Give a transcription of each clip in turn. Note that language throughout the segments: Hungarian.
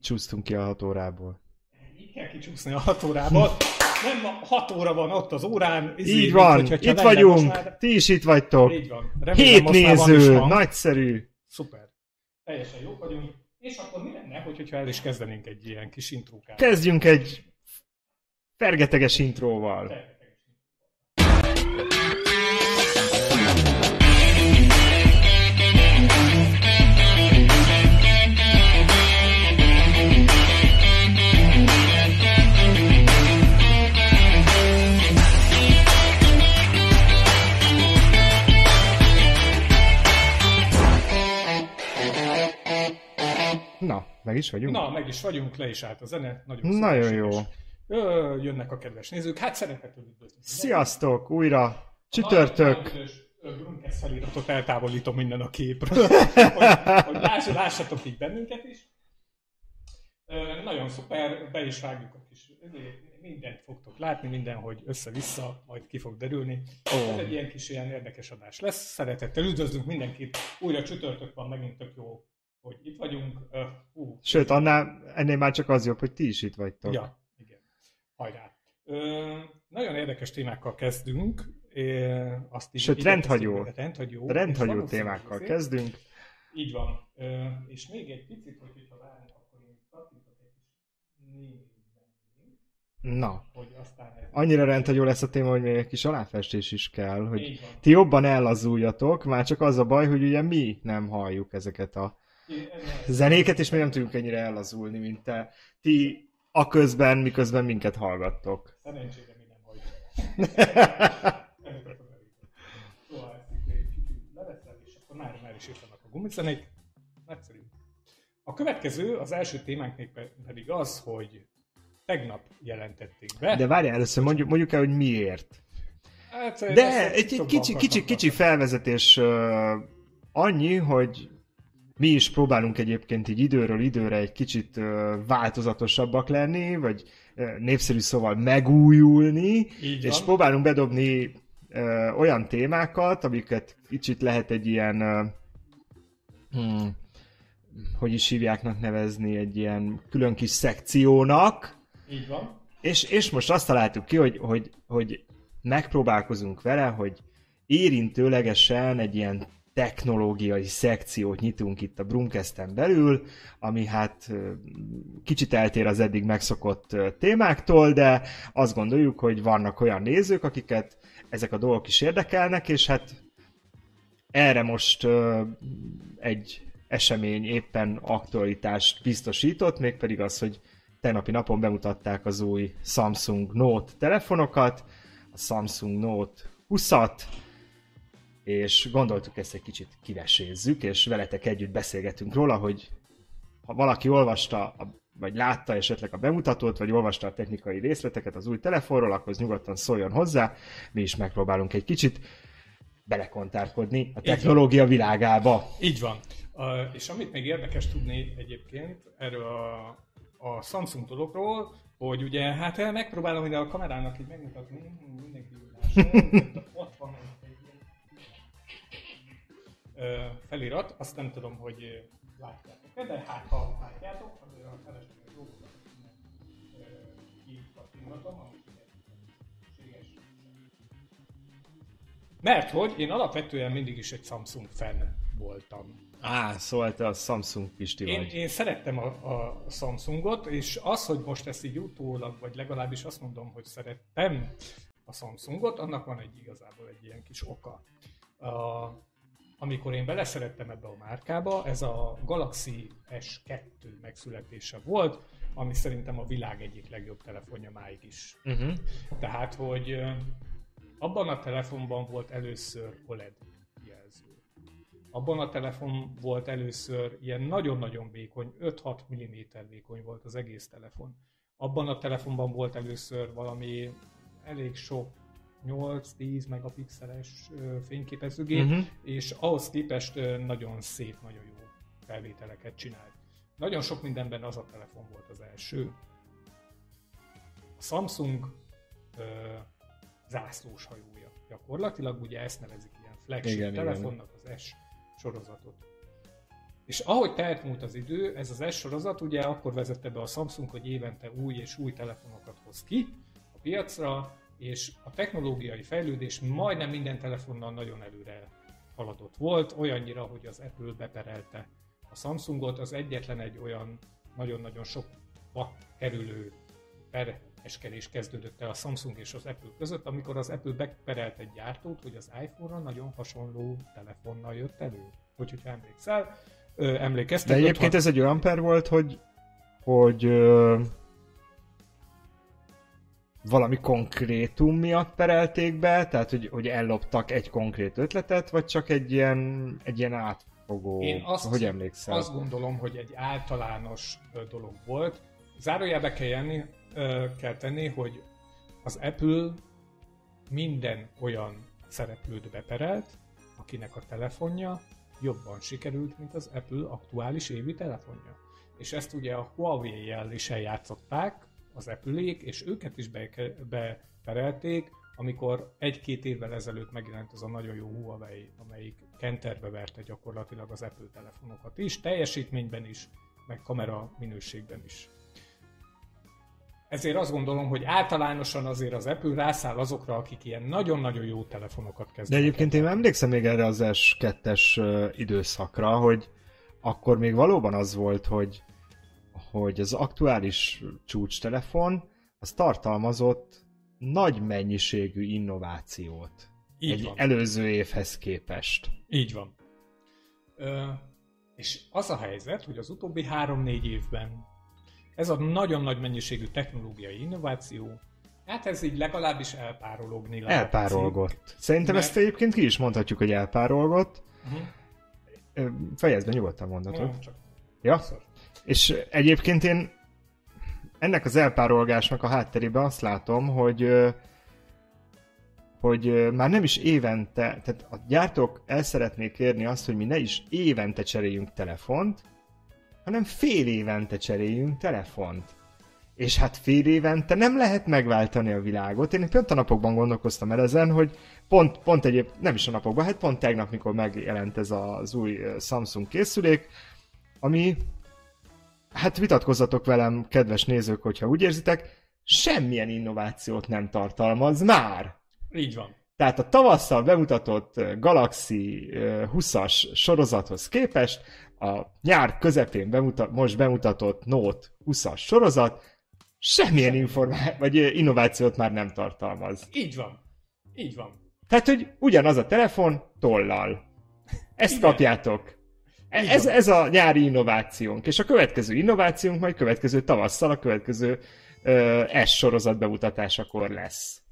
csúsztunk ki a hat órából. Így kell kicsúszni a hat órából. Nem, a hat óra van ott az órán. izé, Így mint van, hogyha itt vagyunk, már- ti is itt vagytok. Így van. Remélem, Hét néző, nagyszerű. Szuper. Teljesen jók vagyunk. És akkor mi lenne, hogy- hogyha el is kezdenénk egy ilyen kis intrókát? Kezdjünk egy fergeteges intróval. Na, meg is vagyunk? Na, meg is vagyunk, le is állt a zene. Nagyon, Nagyon jó. Ö, jönnek a kedves nézők. Hát szeretettel üdvözlünk. Sziasztok, újra csütörtök. Grunkesz feliratot eltávolítom minden a képről, hogy, hogy láss, lássatok így bennünket is. Ö, nagyon szuper, be is vágjuk a kis, mindent fogtok látni, minden, hogy össze-vissza, majd ki fog derülni. Ó. Ez egy ilyen kis ilyen érdekes adás lesz. Szeretettel üdvözlünk mindenkit. Újra csütörtök van, megint tök jó, hogy itt vagyunk. Ö, hú, Sőt, annál, ennél már csak az jobb, hogy ti is itt vagytok. Ja, igen. Hajrá. Ö, nagyon érdekes témákkal kezdünk. É, azt így Sőt, rendhagyó. de Rendhagyó. Rendhagyó témákkal azért- kezdünk. Így van. Ö, és még egy picit, hogy hogyha várunk, akkor én kattintok egy kis Na, hogy aztán ez... annyira rendhagyó lesz a téma, hogy még egy kis aláfestés is kell, hogy ti jobban ellazuljatok, már csak az a baj, hogy ugye mi nem halljuk ezeket a zenéket, és mi nem tudjuk ennyire ellazulni, mint te. Ti a közben, miközben minket hallgattok. Szerencsére mi nem elég. Szóval ezt itt egy kicsit leveszem, és akkor már, már is itt vannak a gumicenék. Nagyszerű. A következő, az első témánk pedig az, hogy tegnap jelentették be. De várjál, először mondjuk, mondjuk el, hogy miért. hát, De egy egy, kicsi, kicsi, kicsi felvezetés uh, annyi, hogy mi is próbálunk egyébként így időről időre egy kicsit változatosabbak lenni, vagy népszerű szóval megújulni, és próbálunk bedobni olyan témákat, amiket kicsit lehet egy ilyen, hmm, hogy is hívjáknak nevezni, egy ilyen külön kis szekciónak, Így van. és, és most azt találtuk ki, hogy, hogy, hogy megpróbálkozunk vele, hogy érintőlegesen egy ilyen technológiai szekciót nyitunk itt a Brunkesten belül, ami hát kicsit eltér az eddig megszokott témáktól, de azt gondoljuk, hogy vannak olyan nézők, akiket ezek a dolgok is érdekelnek, és hát erre most egy esemény éppen aktualitást biztosított, mégpedig az, hogy tegnapi napon bemutatták az új Samsung Note telefonokat, a Samsung Note 20-at, és gondoltuk ezt egy kicsit kivesézzük, és veletek együtt beszélgetünk róla, hogy ha valaki olvasta, vagy látta esetleg a bemutatót, vagy olvasta a technikai részleteket az új telefonról, akkor nyugodtan szóljon hozzá, mi is megpróbálunk egy kicsit belekontárkodni a technológia világába. Így van. Uh, és amit még érdekes tudni egyébként erről a, a Samsung dologról, hogy ugye, hát eh, megpróbálom ide a kamerának így megmutatni, hm, mindenki lássa, ott van felirat, azt nem tudom, hogy ö, látjátok-e, de hát ha látjátok, azért a felesleges dolgokat kikattingatom, amit. Mert hogy én alapvetően mindig is egy Samsung fan voltam. Á, szóval te a Samsung Pisti Én, vagy. én szerettem a, a Samsungot, és az, hogy most ezt így utólag, vagy legalábbis azt mondom, hogy szerettem a Samsungot, annak van egy igazából egy ilyen kis oka. A, amikor én beleszerettem ebbe a márkába, ez a Galaxy S2 megszületése volt, ami szerintem a világ egyik legjobb telefonja máig is. Uh-huh. Tehát, hogy abban a telefonban volt először OLED jelző. Abban a telefon volt először ilyen nagyon-nagyon vékony, 5-6 mm vékony volt az egész telefon. Abban a telefonban volt először valami elég sok 8-10 megapixeles fényképezőgép, Mhm. és ahhoz képest nagyon szép, nagyon jó felvételeket csinált. Nagyon sok mindenben az a telefon volt az első. A Samsung ö, zászlós hajója gyakorlatilag, ugye ezt nevezik ilyen flagship Igen, igen, igen. telefonnak az S sorozatot. És ahogy telt múlt az idő, ez az S sorozat ugye akkor vezette be a Samsung, hogy évente új és új telefonokat hoz ki a piacra, és a technológiai fejlődés majdnem minden telefonnal nagyon előre haladott volt, olyannyira, hogy az Apple beperelte a Samsungot, az egyetlen egy olyan nagyon-nagyon sokba kerülő pereskedés kezdődött el a Samsung és az Apple között, amikor az Apple beperelt egy gyártót, hogy az iPhone-ra nagyon hasonló telefonnal jött elő. Hogy, hogyha emlékszel, ö, emlékeztek. De egyébként ez egy olyan per volt, hogy, hogy ö, valami konkrétum miatt perelték be, tehát hogy, hogy elloptak egy konkrét ötletet, vagy csak egy ilyen, egy ilyen átfogó, Én azt, hogy emlékszel? Azt gondolom, hogy egy általános dolog volt. Zárójelbe kell, jenni, kell tenni, hogy az Apple minden olyan szereplőt beperelt, akinek a telefonja jobban sikerült, mint az Apple aktuális évi telefonja. És ezt ugye a Huawei-jel is eljátszották, az apple és őket is beperelték, amikor egy-két évvel ezelőtt megjelent az a nagyon jó Huawei, amelyik kenterbe verte gyakorlatilag az Apple telefonokat is, teljesítményben is, meg kamera minőségben is. Ezért azt gondolom, hogy általánosan azért az Apple rászáll azokra, akik ilyen nagyon-nagyon jó telefonokat kezdenek. De egyébként én emlékszem még erre az S2-es időszakra, hogy akkor még valóban az volt, hogy, hogy az aktuális csúcstelefon az tartalmazott nagy mennyiségű innovációt. Így egy van. előző évhez képest. Így van. Ö, és az a helyzet, hogy az utóbbi három-négy évben ez a nagyon nagy mennyiségű technológiai innováció, hát ez így legalábbis elpárologni látszik. Elpárolgott. Szerintem mert... ezt egyébként ki is mondhatjuk, hogy elpárolgott. Uh-huh. Fejezd be nyugodtan csak ja? Szor. És egyébként én ennek az elpárolgásnak a hátterében azt látom, hogy hogy már nem is évente, tehát a gyártók el szeretnék kérni azt, hogy mi ne is évente cseréljünk telefont, hanem fél évente cseréljünk telefont. És hát fél évente nem lehet megváltani a világot. Én pont a napokban gondolkoztam el ezen, hogy pont, pont egyéb, nem is a napokban, hát pont tegnap, mikor megjelent ez az új Samsung készülék, ami, hát vitatkozzatok velem, kedves nézők, hogyha úgy érzitek, semmilyen innovációt nem tartalmaz már. Így van. Tehát a tavasszal bemutatott Galaxy 20-as sorozathoz képest a nyár közepén bemutat, most bemutatott Note 20-as sorozat semmilyen informá- vagy innovációt már nem tartalmaz. Így van. Így van. Tehát, hogy ugyanaz a telefon tollal. Ezt Igen. kapjátok. Ez, ez a nyári innovációnk. És a következő innovációnk majd következő tavasszal, a következő uh, S sorozat bemutatásakor lesz.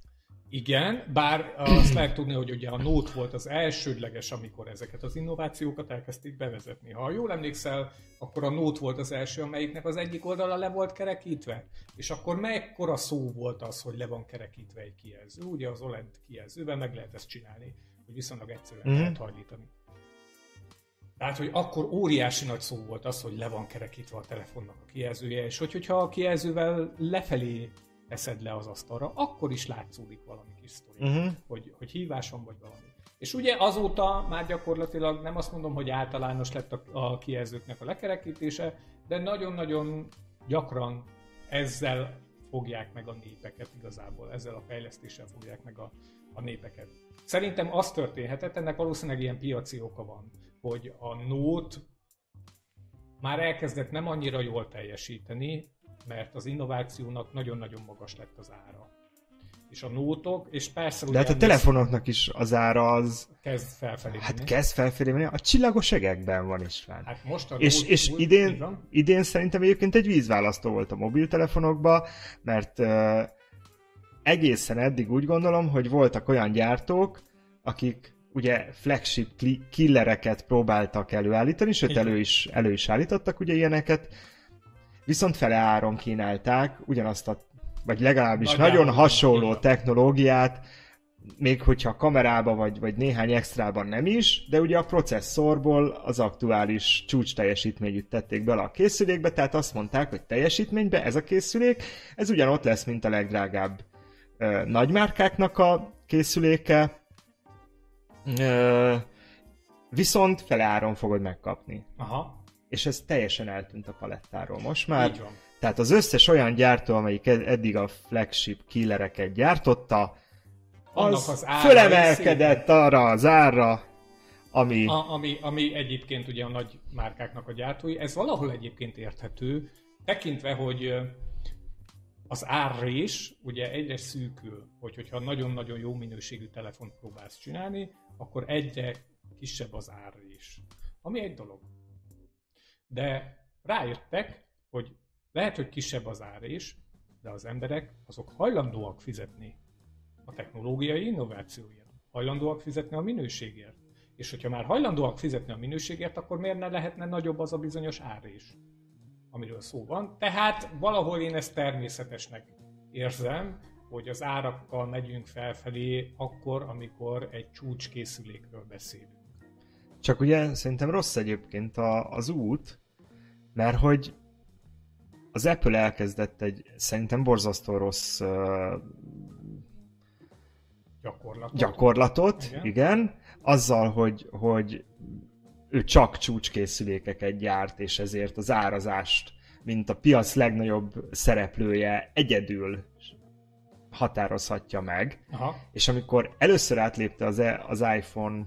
Igen, bár azt lehet tudni, hogy ugye a Note volt az elsődleges, amikor ezeket az innovációkat elkezdték bevezetni. Ha jól emlékszel, akkor a Note volt az első, amelyiknek az egyik oldala le volt kerekítve. És akkor mekkora szó volt az, hogy le van kerekítve egy kijelző? Ugye az OLED kijelzővel meg lehet ezt csinálni, hogy viszonylag egyszerűen mm-hmm. lehet hajlítani. Tehát, hogy akkor óriási nagy szó volt az, hogy le van kerekítve a telefonnak a kijelzője, és hogy, hogyha a kijelzővel lefelé teszed le az asztalra, akkor is látszódik valami kis sztori, uh-huh. hogy, hogy híváson vagy valami. És ugye azóta már gyakorlatilag nem azt mondom, hogy általános lett a, a kijelzőknek a lekerekítése, de nagyon-nagyon gyakran ezzel fogják meg a népeket igazából, ezzel a fejlesztéssel fogják meg a, a népeket. Szerintem az történhetett, ennek valószínűleg ilyen piaci oka van, hogy a Note már elkezdett nem annyira jól teljesíteni, mert az innovációnak nagyon-nagyon magas lett az ára. És a nótok, és persze... De hát a telefonoknak is az ára az... Kezd felfelé Hát kezd felfelé menni, a csillagos egekben van is fenn. Hát most a és, Note, és idén, idén szerintem egyébként egy vízválasztó volt a mobiltelefonokba, mert uh, egészen eddig úgy gondolom, hogy voltak olyan gyártók, akik ugye flagship killereket próbáltak előállítani, sőt elő is, elő is állítottak ugye ilyeneket, viszont fele áron kínálták ugyanazt a, vagy legalábbis Nagy nagyon hasonló technológiát, még hogyha kamerába vagy, vagy néhány extrában nem is, de ugye a processzorból az aktuális csúcs teljesítményűt tették bele a készülékbe, tehát azt mondták, hogy teljesítménybe ez a készülék, ez ugyanott lesz, mint a legdrágább ö, nagymárkáknak a készüléke, viszont fele áron fogod megkapni. Aha. és ez teljesen eltűnt a palettáról. Most már, Így van. tehát az összes olyan gyártó, amelyik ed- eddig a flagship killereket gyártotta, Annak az, az fölemelkedett arra az árra, ami... A, ami, ami egyébként ugye a nagy márkáknak a gyártói, ez valahol egyébként érthető, tekintve, hogy az árrés ugye egyre szűkül, hogy, hogyha nagyon-nagyon jó minőségű telefont próbálsz csinálni, akkor egyre kisebb az árrés. Ami egy dolog. De rájöttek, hogy lehet, hogy kisebb az árrés, de az emberek azok hajlandóak fizetni a technológiai innovációért. Hajlandóak fizetni a minőségért. És hogyha már hajlandóak fizetni a minőségért, akkor miért ne lehetne nagyobb az a bizonyos árés, amiről szó van. Tehát valahol én ezt természetesnek érzem, hogy az árakkal megyünk felfelé akkor, amikor egy csúcskészülékről beszélünk. Csak ugye szerintem rossz egyébként a, az út, mert hogy az Apple elkezdett egy szerintem borzasztó rossz uh, Gyakorlatot. gyakorlatot, igen. Igen. azzal, hogy, hogy ő csak csúcskészülékeket gyárt, és ezért az árazást, mint a piac legnagyobb szereplője egyedül határozhatja meg. Aha. És amikor először átlépte az, e- az iPhone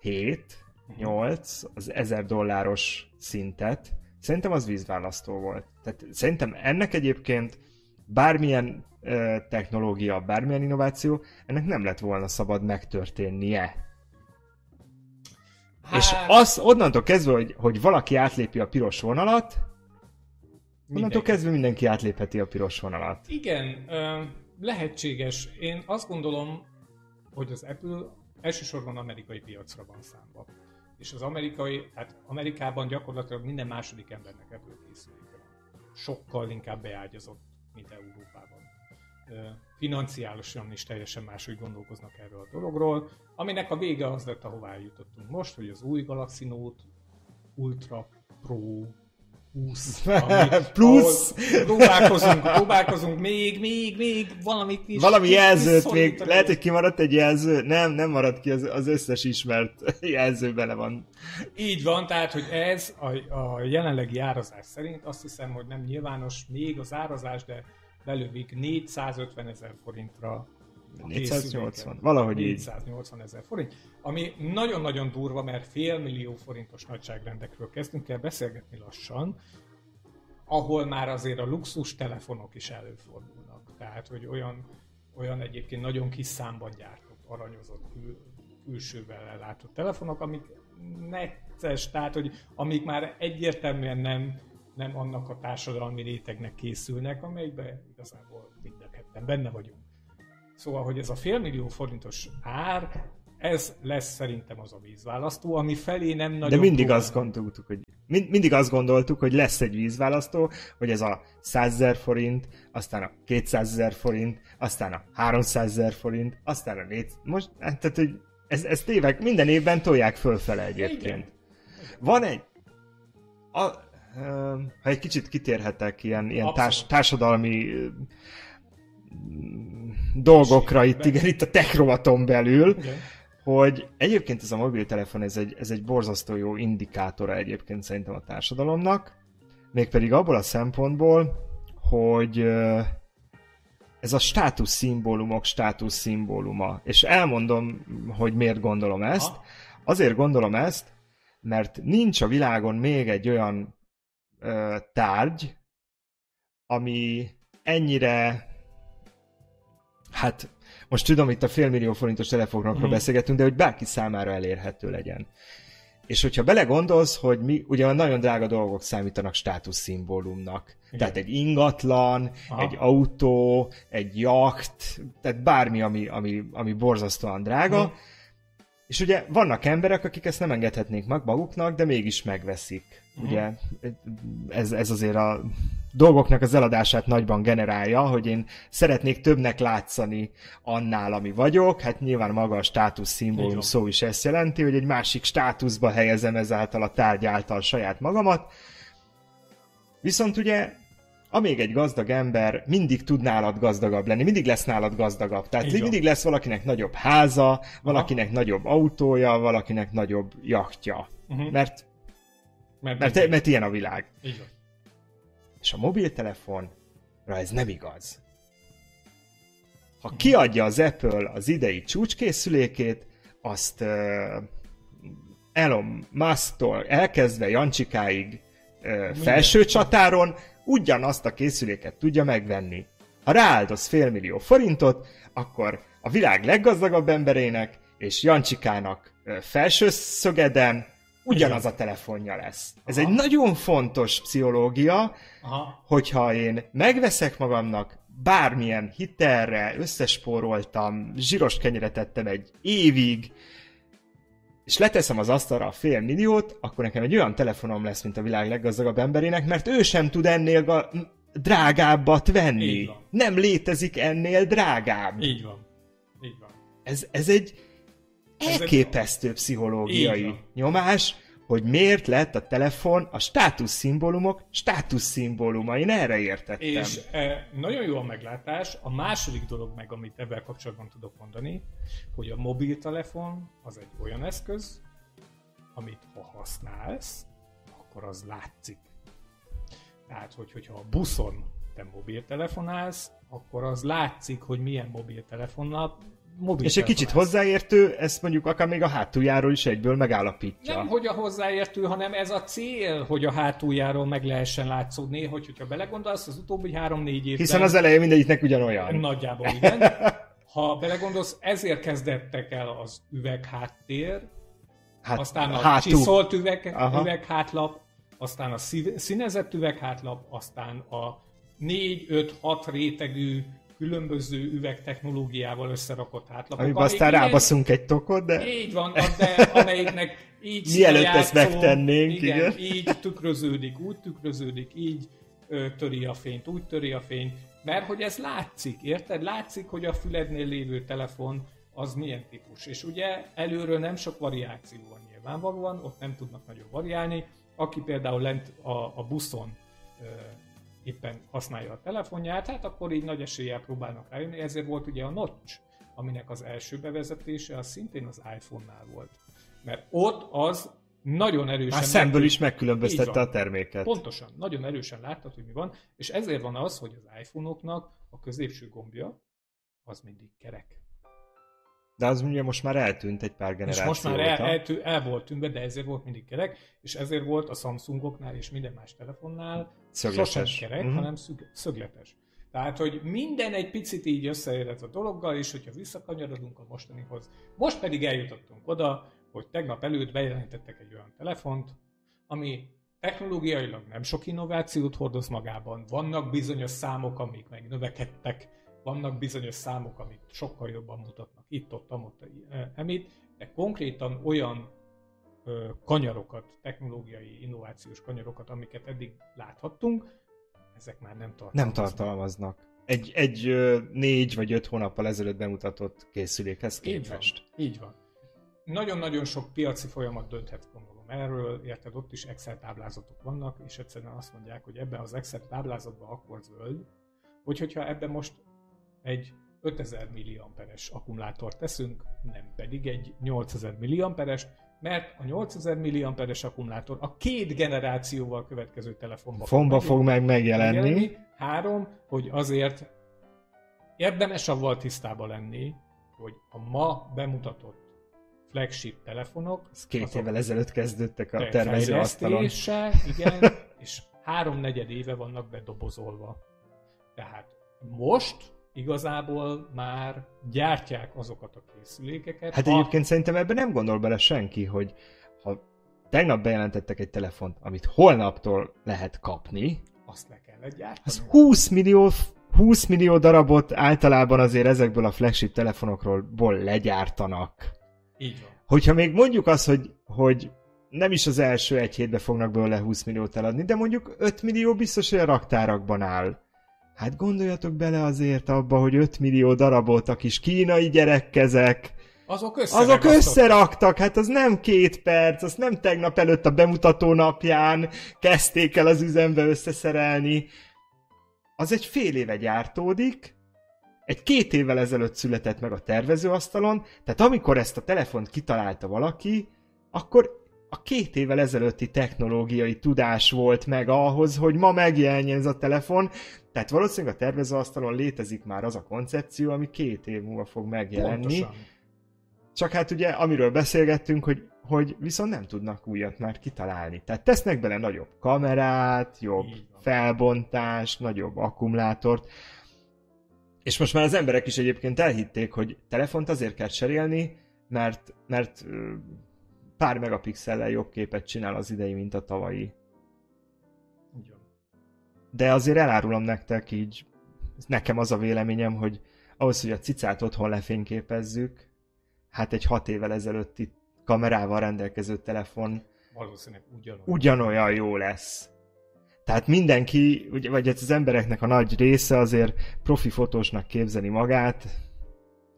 7, 8, az 1000 dolláros szintet, szerintem az vízválasztó volt. Tehát szerintem ennek egyébként bármilyen ö, technológia, bármilyen innováció, ennek nem lett volna szabad megtörténnie. Hát... És az onnantól kezdve, hogy, hogy valaki átlépi a piros vonalat, onnantól Mindenki. kezdve mindenki átlépheti a piros vonalat. Igen, lehetséges. Én azt gondolom, hogy az Apple elsősorban amerikai piacra van számba. És az amerikai, hát Amerikában gyakorlatilag minden második embernek Apple készüléke van. Sokkal inkább beágyazott, mint Európában. Financiálisan is teljesen máshogy gondolkoznak erről a dologról, aminek a vége az lett, ahová jutottunk most, hogy az új Galaxy Note Ultra Pro 20, ami, Plusz! próbálkozunk, próbálkozunk még, még, még valamit is. Valami jelzőt még, lehet, hogy kimaradt egy jelző, nem, nem maradt ki, az, az összes ismert jelző bele van. Így van, tehát, hogy ez a, a jelenlegi árazás szerint azt hiszem, hogy nem nyilvános még az árazás, de belövik 450 ezer forintra. a 480, készüléket. valahogy így. 480 ezer forint, ami nagyon-nagyon durva, mert fél millió forintos nagyságrendekről kezdünk el beszélgetni lassan, ahol már azért a luxus telefonok is előfordulnak. Tehát, hogy olyan, olyan egyébként nagyon kis számban gyártott, aranyozott kül, külsővel ellátott telefonok, amik necces, tehát, hogy amik már egyértelműen nem, nem annak a társadalmi rétegnek készülnek, amelyikben igazából mind a benne vagyunk. Szóval, hogy ez a félmillió forintos ár, ez lesz szerintem az a vízválasztó, ami felé nem nagyon De mindig próbál- azt gondoltuk, hogy mind, mindig azt gondoltuk, hogy lesz egy vízválasztó, hogy ez a 100 ezer forint, aztán a 200 ezer forint, aztán a 300 ezer forint, aztán a 4... Most, hát, tehát, hogy ez, ez tényleg minden évben tolják fölfele egyébként. Igen. Van egy... A, ha egy kicsit kitérhetek ilyen, ilyen társ, társadalmi dolgokra itt,Ségekben. igen, itt a tech rovaton belül, Igen. hogy egyébként ez a mobiltelefon, ez egy, ez egy borzasztó jó indikátora egyébként szerintem a társadalomnak, mégpedig abból a szempontból, hogy ez a státusz szimbólumok státusz szimbóluma. És elmondom, hogy miért gondolom ezt. Aha. Azért gondolom ezt, mert nincs a világon még egy olyan ö, tárgy, ami ennyire hát most tudom, itt a félmillió forintos telefonokról mm. beszélgetünk, de hogy bárki számára elérhető legyen. És hogyha belegondolsz, hogy mi ugye nagyon drága dolgok számítanak státuszszimbólumnak. Igen. Tehát egy ingatlan, Aha. egy autó, egy jacht, tehát bármi, ami, ami, ami borzasztóan drága. Mhm. És ugye vannak emberek, akik ezt nem engedhetnék meg maguknak, de mégis megveszik. Mhm. Ugye ez, ez azért a dolgoknak az eladását nagyban generálja, hogy én szeretnék többnek látszani annál, ami vagyok. Hát nyilván maga a státusz szimbólum szó is ezt jelenti, hogy egy másik státuszba helyezem ezáltal a tárgy által saját magamat. Viszont ugye amíg egy gazdag ember mindig tud nálad gazdagabb lenni, mindig lesz nálad gazdagabb. Tehát Így mindig lesz valakinek nagyobb háza, valakinek nagyobb autója, valakinek nagyobb jachtja. Uh-huh. Mert Mert, Mert, mert ilyen a világ. Így van. És a mobiltelefonra ez nem igaz. Ha kiadja az Apple az idei csúcskészülékét, azt uh, Elon Musk-tól elkezdve Jancsikáig uh, felső csatáron ugyanazt a készüléket tudja megvenni. Ha rááldoz félmillió forintot, akkor a világ leggazdagabb emberének és Jancsikának uh, felső szögeden ugyanaz a telefonja lesz. Ez Aha. egy nagyon fontos pszichológia, Aha. hogyha én megveszek magamnak bármilyen hitelre, összespóroltam, zsíros kenyeret tettem egy évig, és leteszem az asztalra a fél milliót, akkor nekem egy olyan telefonom lesz, mint a világ leggazdagabb emberének, mert ő sem tud ennél ga- drágábbat venni. Nem létezik ennél drágább. Így van. Így van. Ez, ez egy- elképesztő pszichológiai van. nyomás, hogy miért lett a telefon a státuszszimbólumok státuszszimbóluma. Én erre értettem. És e, nagyon jó a meglátás. A második dolog meg, amit ebben kapcsolatban tudok mondani, hogy a mobiltelefon az egy olyan eszköz, amit ha használsz, akkor az látszik. Tehát, hogy, hogyha a buszon te mobiltelefonálsz, akkor az látszik, hogy milyen mobiltelefonnal mobil És egy kicsit hozzáértő, ezt mondjuk akár még a hátuljáról is egyből megállapítja. Nem, hogy a hozzáértő, hanem ez a cél, hogy a hátuljáról meg lehessen látszódni, hogy, hogyha belegondolsz, az utóbbi három-négy évben... Hiszen az eleje mindegyiknek ugyanolyan. Nagyjából igen. Ha belegondolsz, ezért kezdettek el az üvegháttér, Hát, aztán a hátul. csiszolt üveg, Aha. üveghátlap, aztán a színezett üveghátlap, aztán a 4-5-6 rétegű különböző üvegtechnológiával összerakott hátlapok. Amiben aztán rábaszunk egy tokot, de... így van, de amelyiknek így Mielőtt színjátszó, ezt megtennénk, igen, igen. így tükröződik, úgy tükröződik, így ö, töri a fényt, úgy töri a fényt, mert hogy ez látszik, érted? Látszik, hogy a fülednél lévő telefon az milyen típus. És ugye előről nem sok variáció van nyilvánvalóan, ott nem tudnak nagyon variálni. Aki például lent a, a buszon ö, éppen használja a telefonját, hát akkor így nagy eséllyel próbálnak rájönni. Ezért volt ugye a Notch, aminek az első bevezetése az szintén az iPhone-nál volt. Mert ott az nagyon erősen... Már szemből megkül- is megkülönböztette a terméket. Pontosan, nagyon erősen láttad, hogy mi van, és ezért van az, hogy az iPhone-oknak a középső gombja az mindig kerek. De az ugye most már eltűnt egy pár És generáció most már el, el, el volt tűnve, de ezért volt mindig kerek, és ezért volt a Samsungoknál és minden más telefonnál Szögletes. sosem kerek, Mhm. hanem szüg, szögletes. Tehát, hogy minden egy picit így összeér ez a dologgal, és hogyha visszakanyarodunk a mostanihoz. Most pedig eljutottunk oda, hogy tegnap előtt bejelentettek egy olyan telefont, ami technológiailag nem sok innovációt hordoz magában. Vannak bizonyos számok, amik meg növekedtek, vannak bizonyos számok, amik sokkal jobban mutatnak itt-ott, amott, emit, de konkrétan olyan ö, kanyarokat, technológiai, innovációs kanyarokat, amiket eddig láthattunk, ezek már nem tartalmaznak. Nem tartalmaznak. Egy, egy ö, négy vagy öt hónappal ezelőtt bemutatott készülékhez Így van. képest. Így van. Nagyon-nagyon sok piaci folyamat dönthet gondolom erről, érted, ott is Excel táblázatok vannak, és egyszerűen azt mondják, hogy ebben az Excel táblázatban akkor zöld, hogy hogyha ebben most egy 5000 milliamperes akkumulátort teszünk, nem pedig egy 8000 milliamperes, mert a 8000 milliamperes akkumulátor a két generációval következő telefonban Fomba meg- fog meg megjelenni. megjelenni. Három, hogy azért érdemes avval tisztában lenni, hogy a ma bemutatott flagship telefonok, Ez két évvel ezelőtt kezdődtek a te- tervező asztalon. igen, és háromnegyed éve vannak bedobozolva. Tehát most igazából már gyártják azokat a készülékeket. Hát ha- egyébként szerintem ebben nem gondol bele senki, hogy ha tegnap bejelentettek egy telefont, amit holnaptól lehet kapni, azt le kellett gyártani. az 20 millió, 20 millió darabot általában azért ezekből a flagship telefonokról ból legyártanak. Így van. Hogyha még mondjuk azt, hogy, hogy nem is az első egy hétben fognak belőle 20 milliót eladni, de mondjuk 5 millió biztos, hogy a raktárakban áll. Hát gondoljatok bele azért abba, hogy 5 millió darabot a kis kínai gyerekkezek, Azok azok összeraktak, hát az nem két perc, az nem tegnap előtt a bemutató napján kezdték el az üzembe összeszerelni. Az egy fél éve gyártódik, egy két évvel ezelőtt született meg a tervezőasztalon, tehát amikor ezt a telefont kitalálta valaki, akkor a két évvel ezelőtti technológiai tudás volt meg ahhoz, hogy ma megjelenjen ez a telefon, tehát valószínűleg a tervezőasztalon létezik már az a koncepció, ami két év múlva fog megjelenni. Pontosan. Csak hát ugye, amiről beszélgettünk, hogy, hogy viszont nem tudnak újat már kitalálni. Tehát tesznek bele nagyobb kamerát, jobb felbontást, nagyobb akkumulátort, és most már az emberek is egyébként elhitték, hogy telefont azért kell cserélni, mert, mert pár megapixellel jobb képet csinál az idei, mint a tavalyi. Ugyan. De azért elárulom nektek így, nekem az a véleményem, hogy ahhoz, hogy a cicát otthon lefényképezzük, hát egy hat évvel ezelőtti kamerával rendelkező telefon valószínűleg ugyanolyan, ugyanolyan jó lesz. Tehát mindenki, vagy hát az embereknek a nagy része azért profi fotósnak képzeni magát.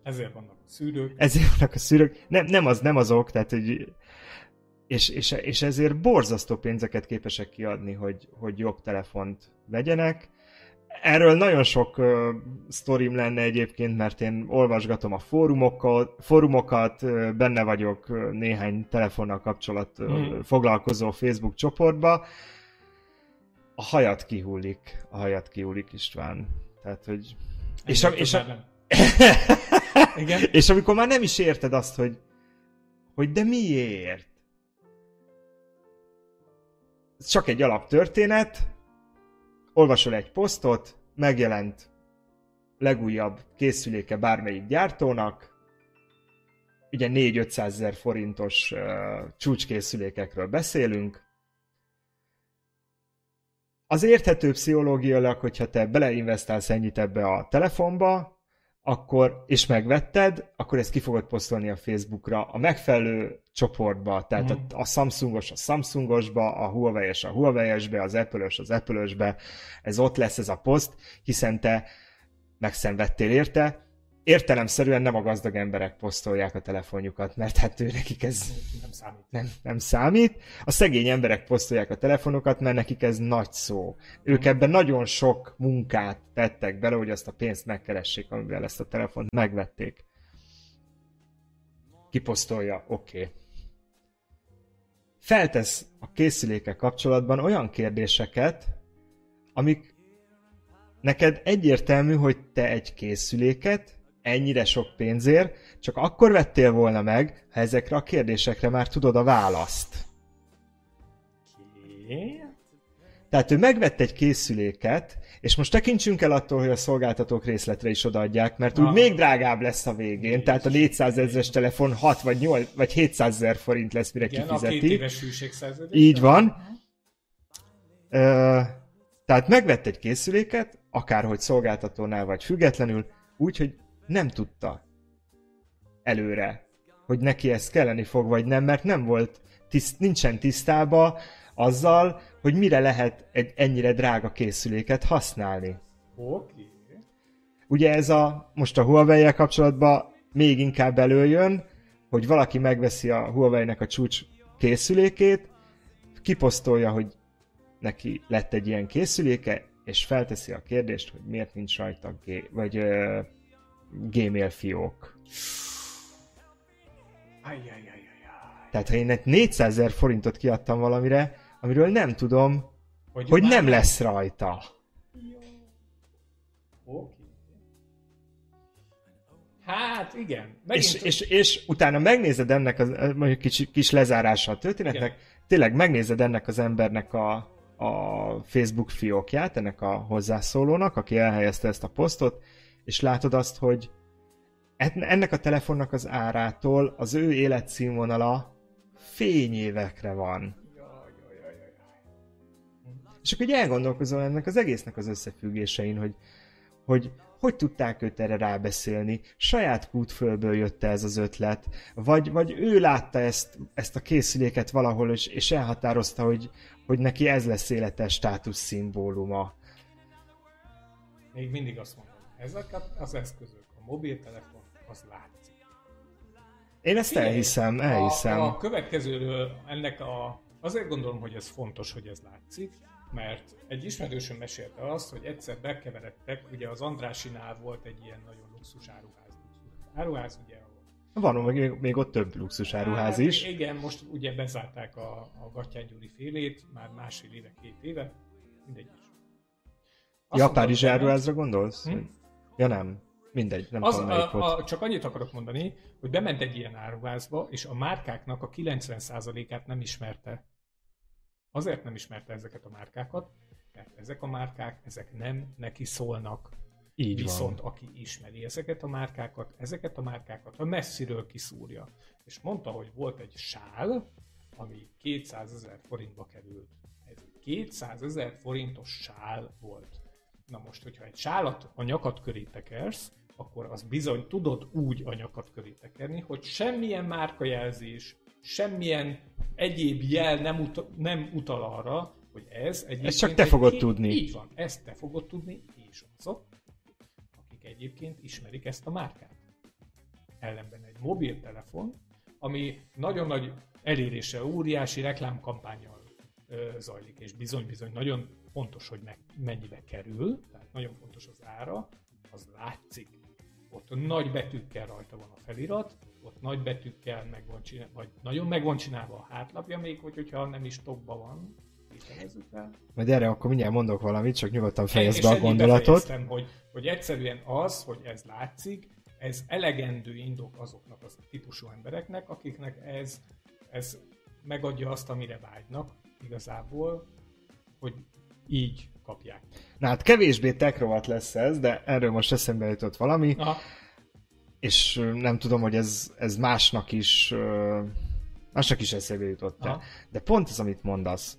Ezért vannak a szűrők. Ezért vannak a szűrők. Nem, nem, az, nem azok, tehát hogy és, és, és ezért borzasztó pénzeket képesek kiadni, hogy, hogy jobb telefont vegyenek. Erről nagyon sok uh, sztorim lenne egyébként, mert én olvasgatom a fórumokat, fórumokat uh, benne vagyok uh, néhány telefonnal kapcsolat uh, mm. foglalkozó Facebook csoportba. A hajat kihullik, a hajat kihullik István. Tehát, hogy... És, a, és, a... Igen? és amikor már nem is érted azt, hogy, hogy de miért? Csak egy alaptörténet, olvasol egy posztot, megjelent legújabb készüléke bármelyik gyártónak, ugye 4-500 ezer forintos uh, csúcskészülékekről beszélünk. Az érthető pszichológiailag, hogyha te beleinvestálsz ennyit ebbe a telefonba, akkor, és megvetted, akkor ezt ki fogod posztolni a Facebookra. A megfelelő csoportba, tehát mm. a, a Samsungos a Samsungosba, a Huawei-es a Huawei-esbe, az Apple-ös az Apple-ösbe, ez ott lesz ez a poszt, hiszen te megszenvedtél érte, értelemszerűen nem a gazdag emberek posztolják a telefonjukat, mert hát ő nekik ez nem számít. Nem, nem számít. A szegény emberek posztolják a telefonokat, mert nekik ez nagy szó. Ők ebben nagyon sok munkát tettek bele, hogy azt a pénzt megkeressék, amivel ezt a telefont megvették. Kiposztolja, oké. Okay. Feltesz a készülékek kapcsolatban olyan kérdéseket, amik neked egyértelmű, hogy te egy készüléket ennyire sok pénzért, csak akkor vettél volna meg, ha ezekre a kérdésekre már tudod a választ. Ki? Tehát ő megvett egy készüléket, és most tekintsünk el attól, hogy a szolgáltatók részletre is odaadják, mert úgy ah. még drágább lesz a végén, Nincs. tehát a 400 ezeres telefon 6 vagy 8 vagy 700 ezer forint lesz, mire Igen, kifizeti. a két éves Így van. Ö, tehát megvett egy készüléket, akárhogy szolgáltatónál vagy függetlenül, úgy, hogy nem tudta előre, hogy neki ez kelleni fog, vagy nem, mert nem volt, tiszt, nincsen tisztába azzal, hogy mire lehet egy ennyire drága készüléket használni. Oké. Okay. Ugye ez a, most a Huawei-jel kapcsolatban még inkább előjön, hogy valaki megveszi a Huawei-nek a csúcs készülékét, kiposztolja, hogy neki lett egy ilyen készüléke, és felteszi a kérdést, hogy miért nincs rajta G, vagy Gmail fiók. Ajjajajajaj. Tehát ha én 400 ezer forintot kiadtam valamire, amiről nem tudom, hogy, hogy nem lesz rajta. Oké. Hát igen. És, és, és utána megnézed ennek, az, mondjuk kis, kis lezárása a történetnek, igen. tényleg megnézed ennek az embernek a, a Facebook fiókját, ennek a hozzászólónak, aki elhelyezte ezt a posztot, és látod azt, hogy ennek a telefonnak az árától az ő életszínvonala fényévekre van. És akkor így elgondolkozol ennek az egésznek az összefüggésein, hogy, hogy hogy tudták őt erre rábeszélni, saját kútfölből jött ez az ötlet, vagy, vagy ő látta ezt, ezt a készüléket valahol, és, és elhatározta, hogy, hogy neki ez lesz életes státusz szimbóluma. Még mindig azt mondom, ezek az eszközök, a mobiltelefon, az látszik. Én ezt Figyelj, elhiszem, elhiszem. A, a következőről ennek a... Azért gondolom, hogy ez fontos, hogy ez látszik, mert egy ismerősöm mesélte azt, hogy egyszer bekeveredtek, ugye az Andrásinál volt egy ilyen nagyon luxus áruház. Áruház, ugye, ahol Van még, még ott több luxusáruház Hát, is. Igen, most ugye bezárták a, a Gattyán Gyuri félét, már másfél éve, két éve, mindegy is. Azt mondom, hogy áruházra gondolsz? Hm? Ja nem. Mindegy, nem Az, tudom melyik a, a, csak annyit akarok mondani, hogy bement egy ilyen áruházba, és a márkáknak a 90%-át nem ismerte. Azért nem ismerte ezeket a márkákat, mert ezek a márkák, ezek nem neki szólnak. Így Viszont van. aki ismeri ezeket a márkákat, ezeket a márkákat a messziről kiszúrja. És mondta, hogy volt egy sál, ami 200 ezer forintba került. Ez egy 200 ezer forintos sál volt. Na most, hogyha egy sálat a nyakad köré tekersz, akkor az bizony tudod úgy a nyakad köré tekerni, hogy semmilyen márkajelzés, semmilyen egyéb jel nem, uta, nem utal arra, hogy ez egyébként... csak te fogod ké- tudni. Így van, ezt te fogod tudni, és azok, akik egyébként ismerik ezt a márkát. Ellenben egy mobiltelefon, ami nagyon nagy elérése, óriási reklámkampányjal ö, zajlik, és bizony-bizony nagyon fontos, hogy meg, mennyibe kerül, tehát nagyon fontos az ára, az látszik. Ott nagy betűkkel rajta van a felirat, ott nagy betűkkel meg van csinálva, vagy nagyon meg van csinálva a hátlapja, még hogy, hogyha nem is topba van. Majd erre akkor mindjárt mondok valamit, csak nyugodtan fejezd be a gondolatot. hogy, hogy egyszerűen az, hogy ez látszik, ez elegendő indok azoknak az típusú embereknek, akiknek ez, ez megadja azt, amire vágynak igazából, hogy így kapják. Na hát kevésbé tekrovat lesz ez, de erről most eszembe jutott valami, Aha, és nem tudom, hogy ez, ez másnak is másnak is eszébe jutott Aha. De pont az, amit mondasz,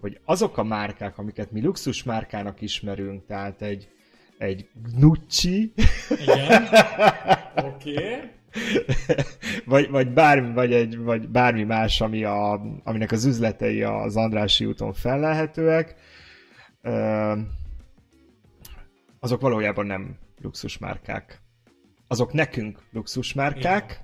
hogy azok a márkák, amiket mi luxus márkának ismerünk, tehát egy, egy Gucci, igen. Oké. Okay. vagy, vagy, bármi, vagy, egy, vagy bármi más, ami a, aminek az üzletei az Andrási úton fellelhetőek, azok valójában nem luxusmárkák. Azok nekünk luxusmárkák,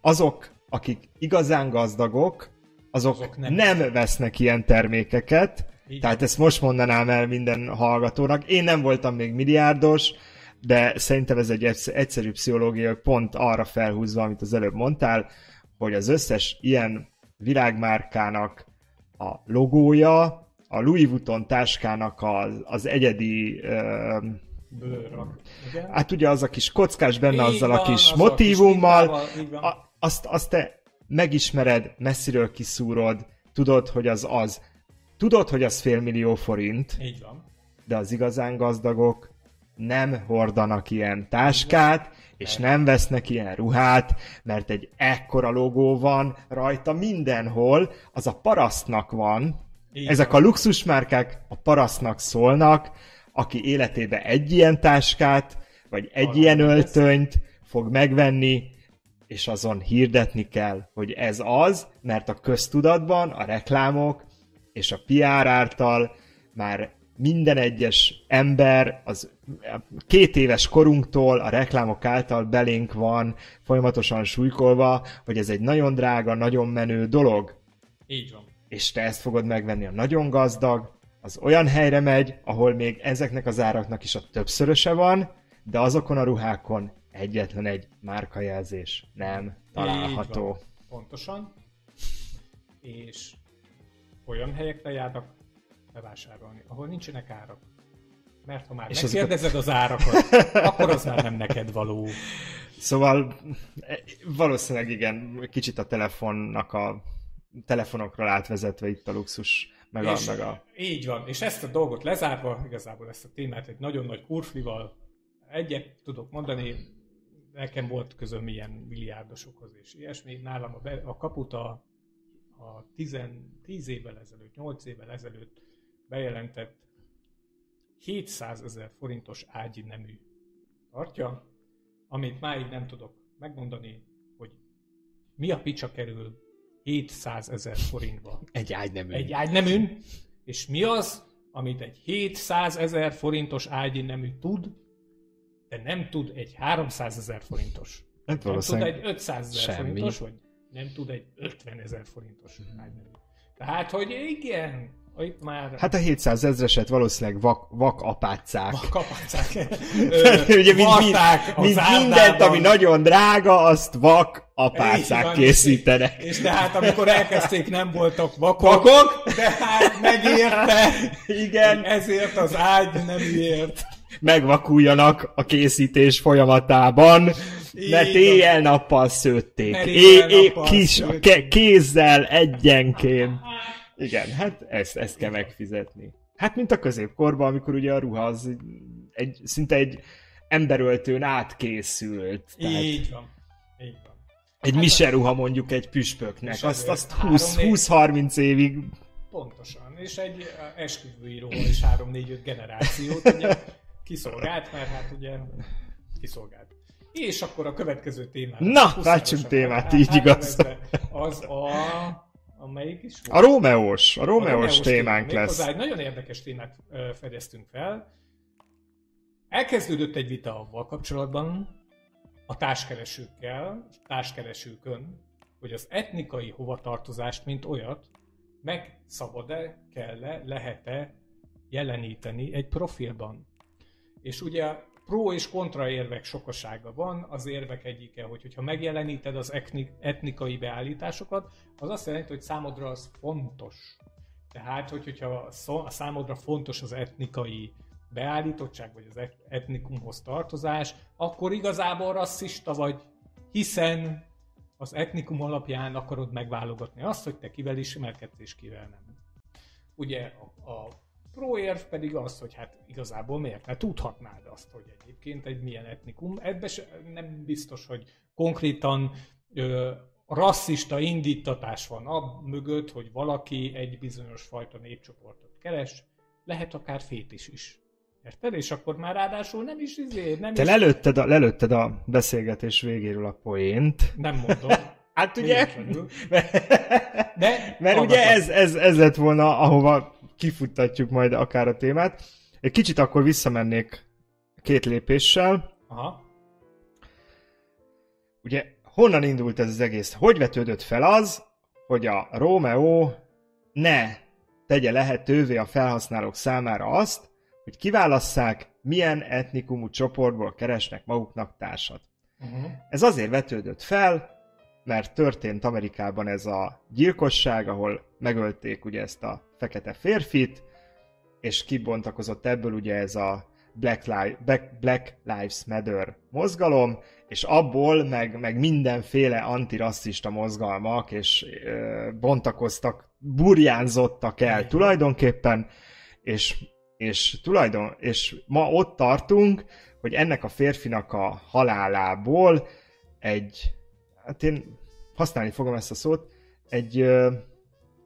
azok, akik igazán gazdagok, azok, Azok nem. nem. vesznek ilyen termékeket, Így tehát ezt most mondanám el minden hallgatónak. Én nem voltam még milliárdos, de szerintem ez egy egyszer- egyszerű pszichológia, pont arra felhúzva, amit az előbb mondtál, hogy az összes ilyen világmárkának a logója, a Louis Vuitton táskának az, az egyedi, ö. Igen. hát ugye az a kis kockás benne, Így azzal a van, kis a kis motívummal, mintával, így van. a, azt, azt te megismered, messziről kiszúrod, tudod, hogy az az. Tudod, hogy az félmillió forint, Így van. de az igazán gazdagok nem hordanak ilyen táskát, és nem vesznek ilyen ruhát, mert egy ekkora logó van rajta mindenhol, az a parasztnak van. Ezek a luxusmárkák a parasztnak szólnak, aki életébe egy ilyen táskát, vagy egy Arra ilyen lesz. öltönyt fog megvenni, és azon hirdetni kell, hogy ez az, mert a köztudatban a reklámok és a PR által már minden egyes ember az két éves korunktól a reklámok által belénk van folyamatosan súlykolva, hogy ez egy nagyon drága, nagyon menő dolog, Így van. És te ezt fogod megvenni a nagyon gazdag, az olyan helyre megy, ahol még ezeknek az áraknak is a többszöröse van, de azokon a ruhákon egyetlen egy márkajelzés nem található. Pontosan. És olyan helyekre járnak bevásárolni, ahol nincsenek árak. Mert ha már És és azokat- megkérdezed az árakat, akkor az már nem neked való. Szóval e, valószínűleg igen, kicsit a telefonnak a telefonokról átvezetve itt a luxus, meg a, és meg a Így van, és ezt a dolgot lezárva, igazából ezt a témát egy nagyon nagy kurflival egyet tudok mondani, nekem volt közöm ilyen milliárdosokhoz és ilyesmi, nálam a, be, a kaput a, a 10, 10 évvel ezelőtt, 8 évvel ezelőtt bejelentett 700 ezer forintos ágyi nemű tartja, amit máig nem tudok megmondani, hogy mi a picsa kerül 700 ezer forintba egy ágynemű. egy ágyneműn, és mi az, amit egy 700 ezer forintos ágyi nemű tud, de nem tud egy 300 ezer forintos. Hát Nem tud egy 500 ezer forintos, vagy nem tud egy 50 ezer forintos ágynemű. Tehát, hogy igen, Már... Hát a 700 ezreset valószínűleg vak, vak apácák. Vak apácák. Ugye mind, mint mindent, ami nagyon drága, azt vak apácák van, készítenek. És tehát amikor elkezdték, nem voltak vakok. Vakok? De hát megérte. Igen. Ezért az ágy nem ért. Megvakuljanak a készítés folyamatában. Mert éjjel-nappal szőtték. Éjjel-nappal kis, ke- kézzel egyenként. Igen, hát ezt, ezt kell megfizetni. Hát mint a középkorban, amikor ugye a ruha az egy, szinte egy emberöltőn átkészült. Tehát így van. Így van. Egy hát mise ruha mondjuk egy püspöknek, azt, azt 20-30 évig... Pontosan, és egy esküvői ruha is 3-4-5 generációt ugye kiszolgált, mert hát ugye kiszolgált. És akkor a következő témát. Na, váltsunk témát, így igaz. Az a amelyik is volt? A Rómeós, a Rómeós témánk lesz. Hozzá egy nagyon érdekes témát fedeztünk fel. Elkezdődött egy vita avval kapcsolatban, a társkeresőkkel, társkeresőkön, hogy az etnikai hovatartozást, mint olyat, meg szabad-e, kell-e, lehet-e jeleníteni egy profilban. És ugye pro és kontra érvek sokasága van. Az érvek egyike, hogy hogyha megjeleníted az etnikai beállításokat, az azt jelenti, hogy számodra az fontos. Tehát, hogy, hogyha a számodra fontos az etnikai beállítottság, vagy az etnikumhoz tartozás, akkor igazából rasszista vagy, hiszen az etnikum alapján akarod megválogatni azt, hogy te kivel ismerkedsz és kivel nem. Ugye a, a Proérv pedig az, hogy hát igazából miért? Mert tudhatnád azt, hogy egyébként egy milyen etnikum. Ebben nem biztos, hogy konkrétan ö, rasszista indítatás van a mögött, hogy valaki egy bizonyos fajta népcsoportot keres, lehet akár fétis is. Érted? És akkor már ráadásul nem is izé, nem Te is... lelőtted a, lelőtted a beszélgetés végéről a poént. Nem mondom. hát ugye... De mert ugye ez, ez, ez lett volna, ahova kifuttatjuk majd akár a témát. Egy kicsit akkor visszamennék két lépéssel. Aha. Ugye honnan indult ez az egész? Hogy vetődött fel az, hogy a Romeo ne tegye lehetővé a felhasználók számára azt, hogy kiválasszák, milyen etnikumú csoportból keresnek maguknak társat. Uh-huh. Ez azért vetődött fel, mert történt Amerikában ez a gyilkosság, ahol megölték ugye ezt a fekete férfit, és kibontakozott ebből ugye ez a Black, Li- Black, Black Lives Matter mozgalom, és abból meg, meg mindenféle antirasszista mozgalmak, és ö, bontakoztak, burjánzottak el tulajdonképpen, és, és, tulajdon, és ma ott tartunk, hogy ennek a férfinak a halálából egy, hát én használni fogom ezt a szót, egy ö,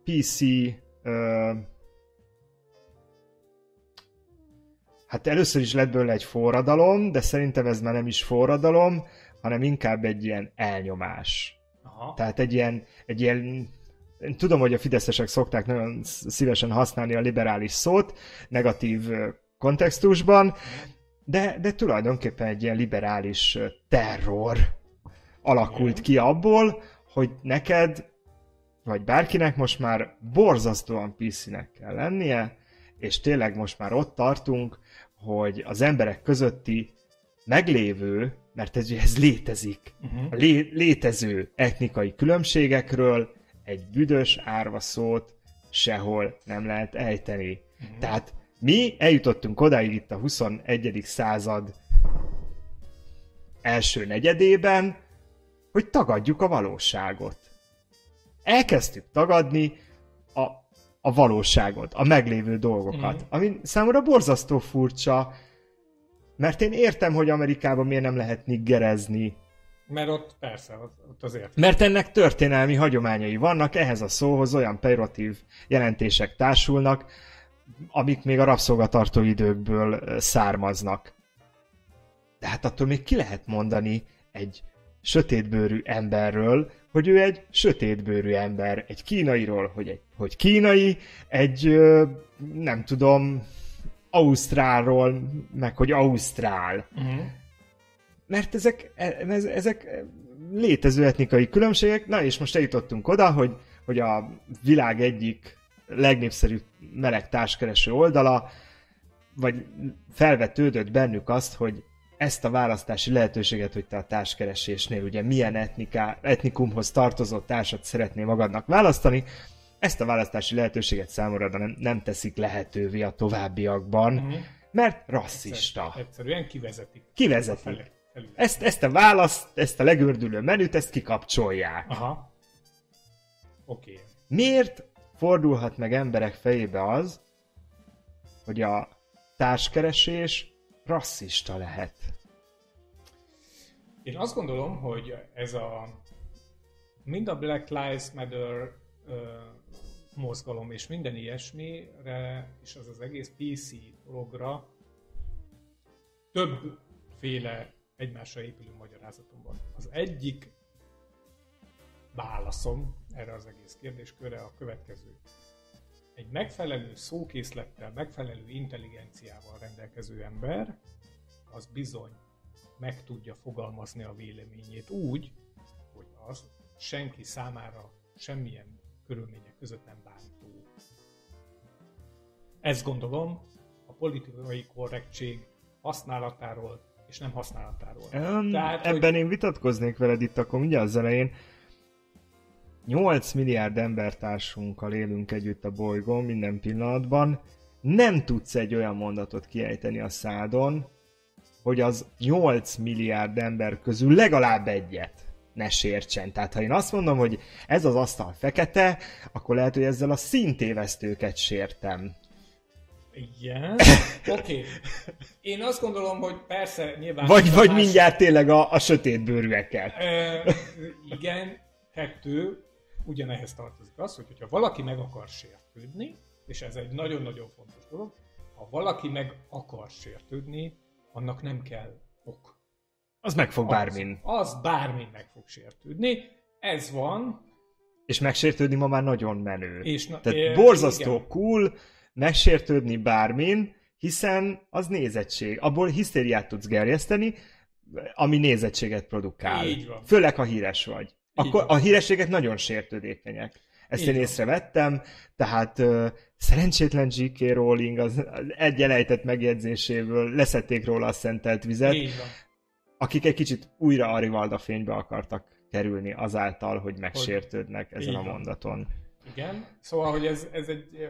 PC ö, hát először is lett belőle egy forradalom, de szerintem ez már nem is forradalom, hanem inkább egy ilyen elnyomás. Aha. Tehát egy ilyen, egy ilyen én tudom, hogy a fideszesek szokták nagyon szívesen használni a liberális szót, negatív kontextusban, de, de tulajdonképpen egy ilyen liberális terror alakult ki abból, hogy neked, vagy bárkinek most már borzasztóan piszinek kell lennie, és tényleg most már ott tartunk, hogy az emberek közötti meglévő, mert ez, ez létezik, uh-huh. a lé, létező etnikai különbségekről egy büdös árva szót sehol nem lehet ejteni. Uh-huh. Tehát mi eljutottunk odáig itt a 21. század első negyedében, hogy tagadjuk a valóságot. Elkezdtük tagadni a, a valóságot, a meglévő dolgokat, mm. ami számomra borzasztó furcsa, mert én értem, hogy Amerikában miért nem lehet niggerezni. Mert ott persze, ott azért. Mert ennek történelmi hagyományai vannak, ehhez a szóhoz olyan pejoratív jelentések társulnak, amik még a rabszolgatartó időkből származnak. De hát attól még ki lehet mondani egy sötétbőrű emberről, hogy ő egy sötétbőrű ember, egy kínairól, hogy, egy, hogy kínai, egy nem tudom, Ausztrálról, meg hogy Ausztrál. Uh-huh. Mert ezek, e, ezek létező etnikai különbségek, na és most eljutottunk oda, hogy, hogy a világ egyik legnépszerűbb meleg társkereső oldala, vagy felvetődött bennük azt, hogy ezt a választási lehetőséget, hogy te a társkeresésnél ugye milyen etniká, etnikumhoz tartozó társat szeretnél magadnak választani, ezt a választási lehetőséget számomra nem, nem teszik lehetővé a továbbiakban, uh-huh. mert rasszista. Egyszer, egyszerűen kivezetik. Kivezetik. Ezt, ezt a választ, ezt a legördülő menüt, ezt kikapcsolják. Aha. Oké. Okay. Miért fordulhat meg emberek fejébe az, hogy a társkeresés rasszista lehet? Én azt gondolom, hogy ez a mind a Black Lives Matter uh, mozgalom és minden ilyesmire, és az az egész PC dologra többféle egymásra épülő magyarázatom van. Az egyik válaszom erre az egész kérdéskörre a következő. Egy megfelelő szókészlettel, megfelelő intelligenciával rendelkező ember, az bizony meg tudja fogalmazni a véleményét úgy, hogy az senki számára semmilyen körülmények között nem bántó. Ezt gondolom a politikai korrektség használatáról és nem használatáról. Um, Tehát, ebben hogy... én vitatkoznék veled itt akkor mindjárt az elején. 8 milliárd embertársunkkal élünk együtt a bolygón minden pillanatban. Nem tudsz egy olyan mondatot kiejteni a szádon, hogy az 8 milliárd ember közül legalább egyet ne sértsen. Tehát ha én azt mondom, hogy ez az asztal fekete, akkor lehet, hogy ezzel a szintévesztőket sértem. Igen. Oké. Okay. Én azt gondolom, hogy persze nyilván... Vagy, vagy más... mindjárt tényleg a, a sötét bőrűekkel. E, igen, kettő, ugyanehhez tartozik az, hogy hogyha valaki meg akar sértődni, és ez egy nagyon-nagyon fontos dolog, ha valaki meg akar sértődni, annak nem kell ok. Az meg fog bármin. Az, az bármin meg fog sértődni. Ez van. És megsértődni ma már nagyon menő. És na, Tehát é, borzasztó igen. cool megsértődni bármin, hiszen az nézettség. Abból hisztériát tudsz gerjeszteni, ami nézettséget produkál. Így van. Főleg, ha híres vagy. Akkor a hírességek nagyon sértődékenyek. Ezt Így én észrevettem, tehát uh, szerencsétlen J.K. Rowling az egy elejtett megjegyzéséből leszették róla a szentelt vizet. Van akik egy kicsit újra a Rivalda fénybe akartak kerülni azáltal, hogy megsértődnek hogy ezen a mondaton. Igen, szóval, hogy ez, ez egy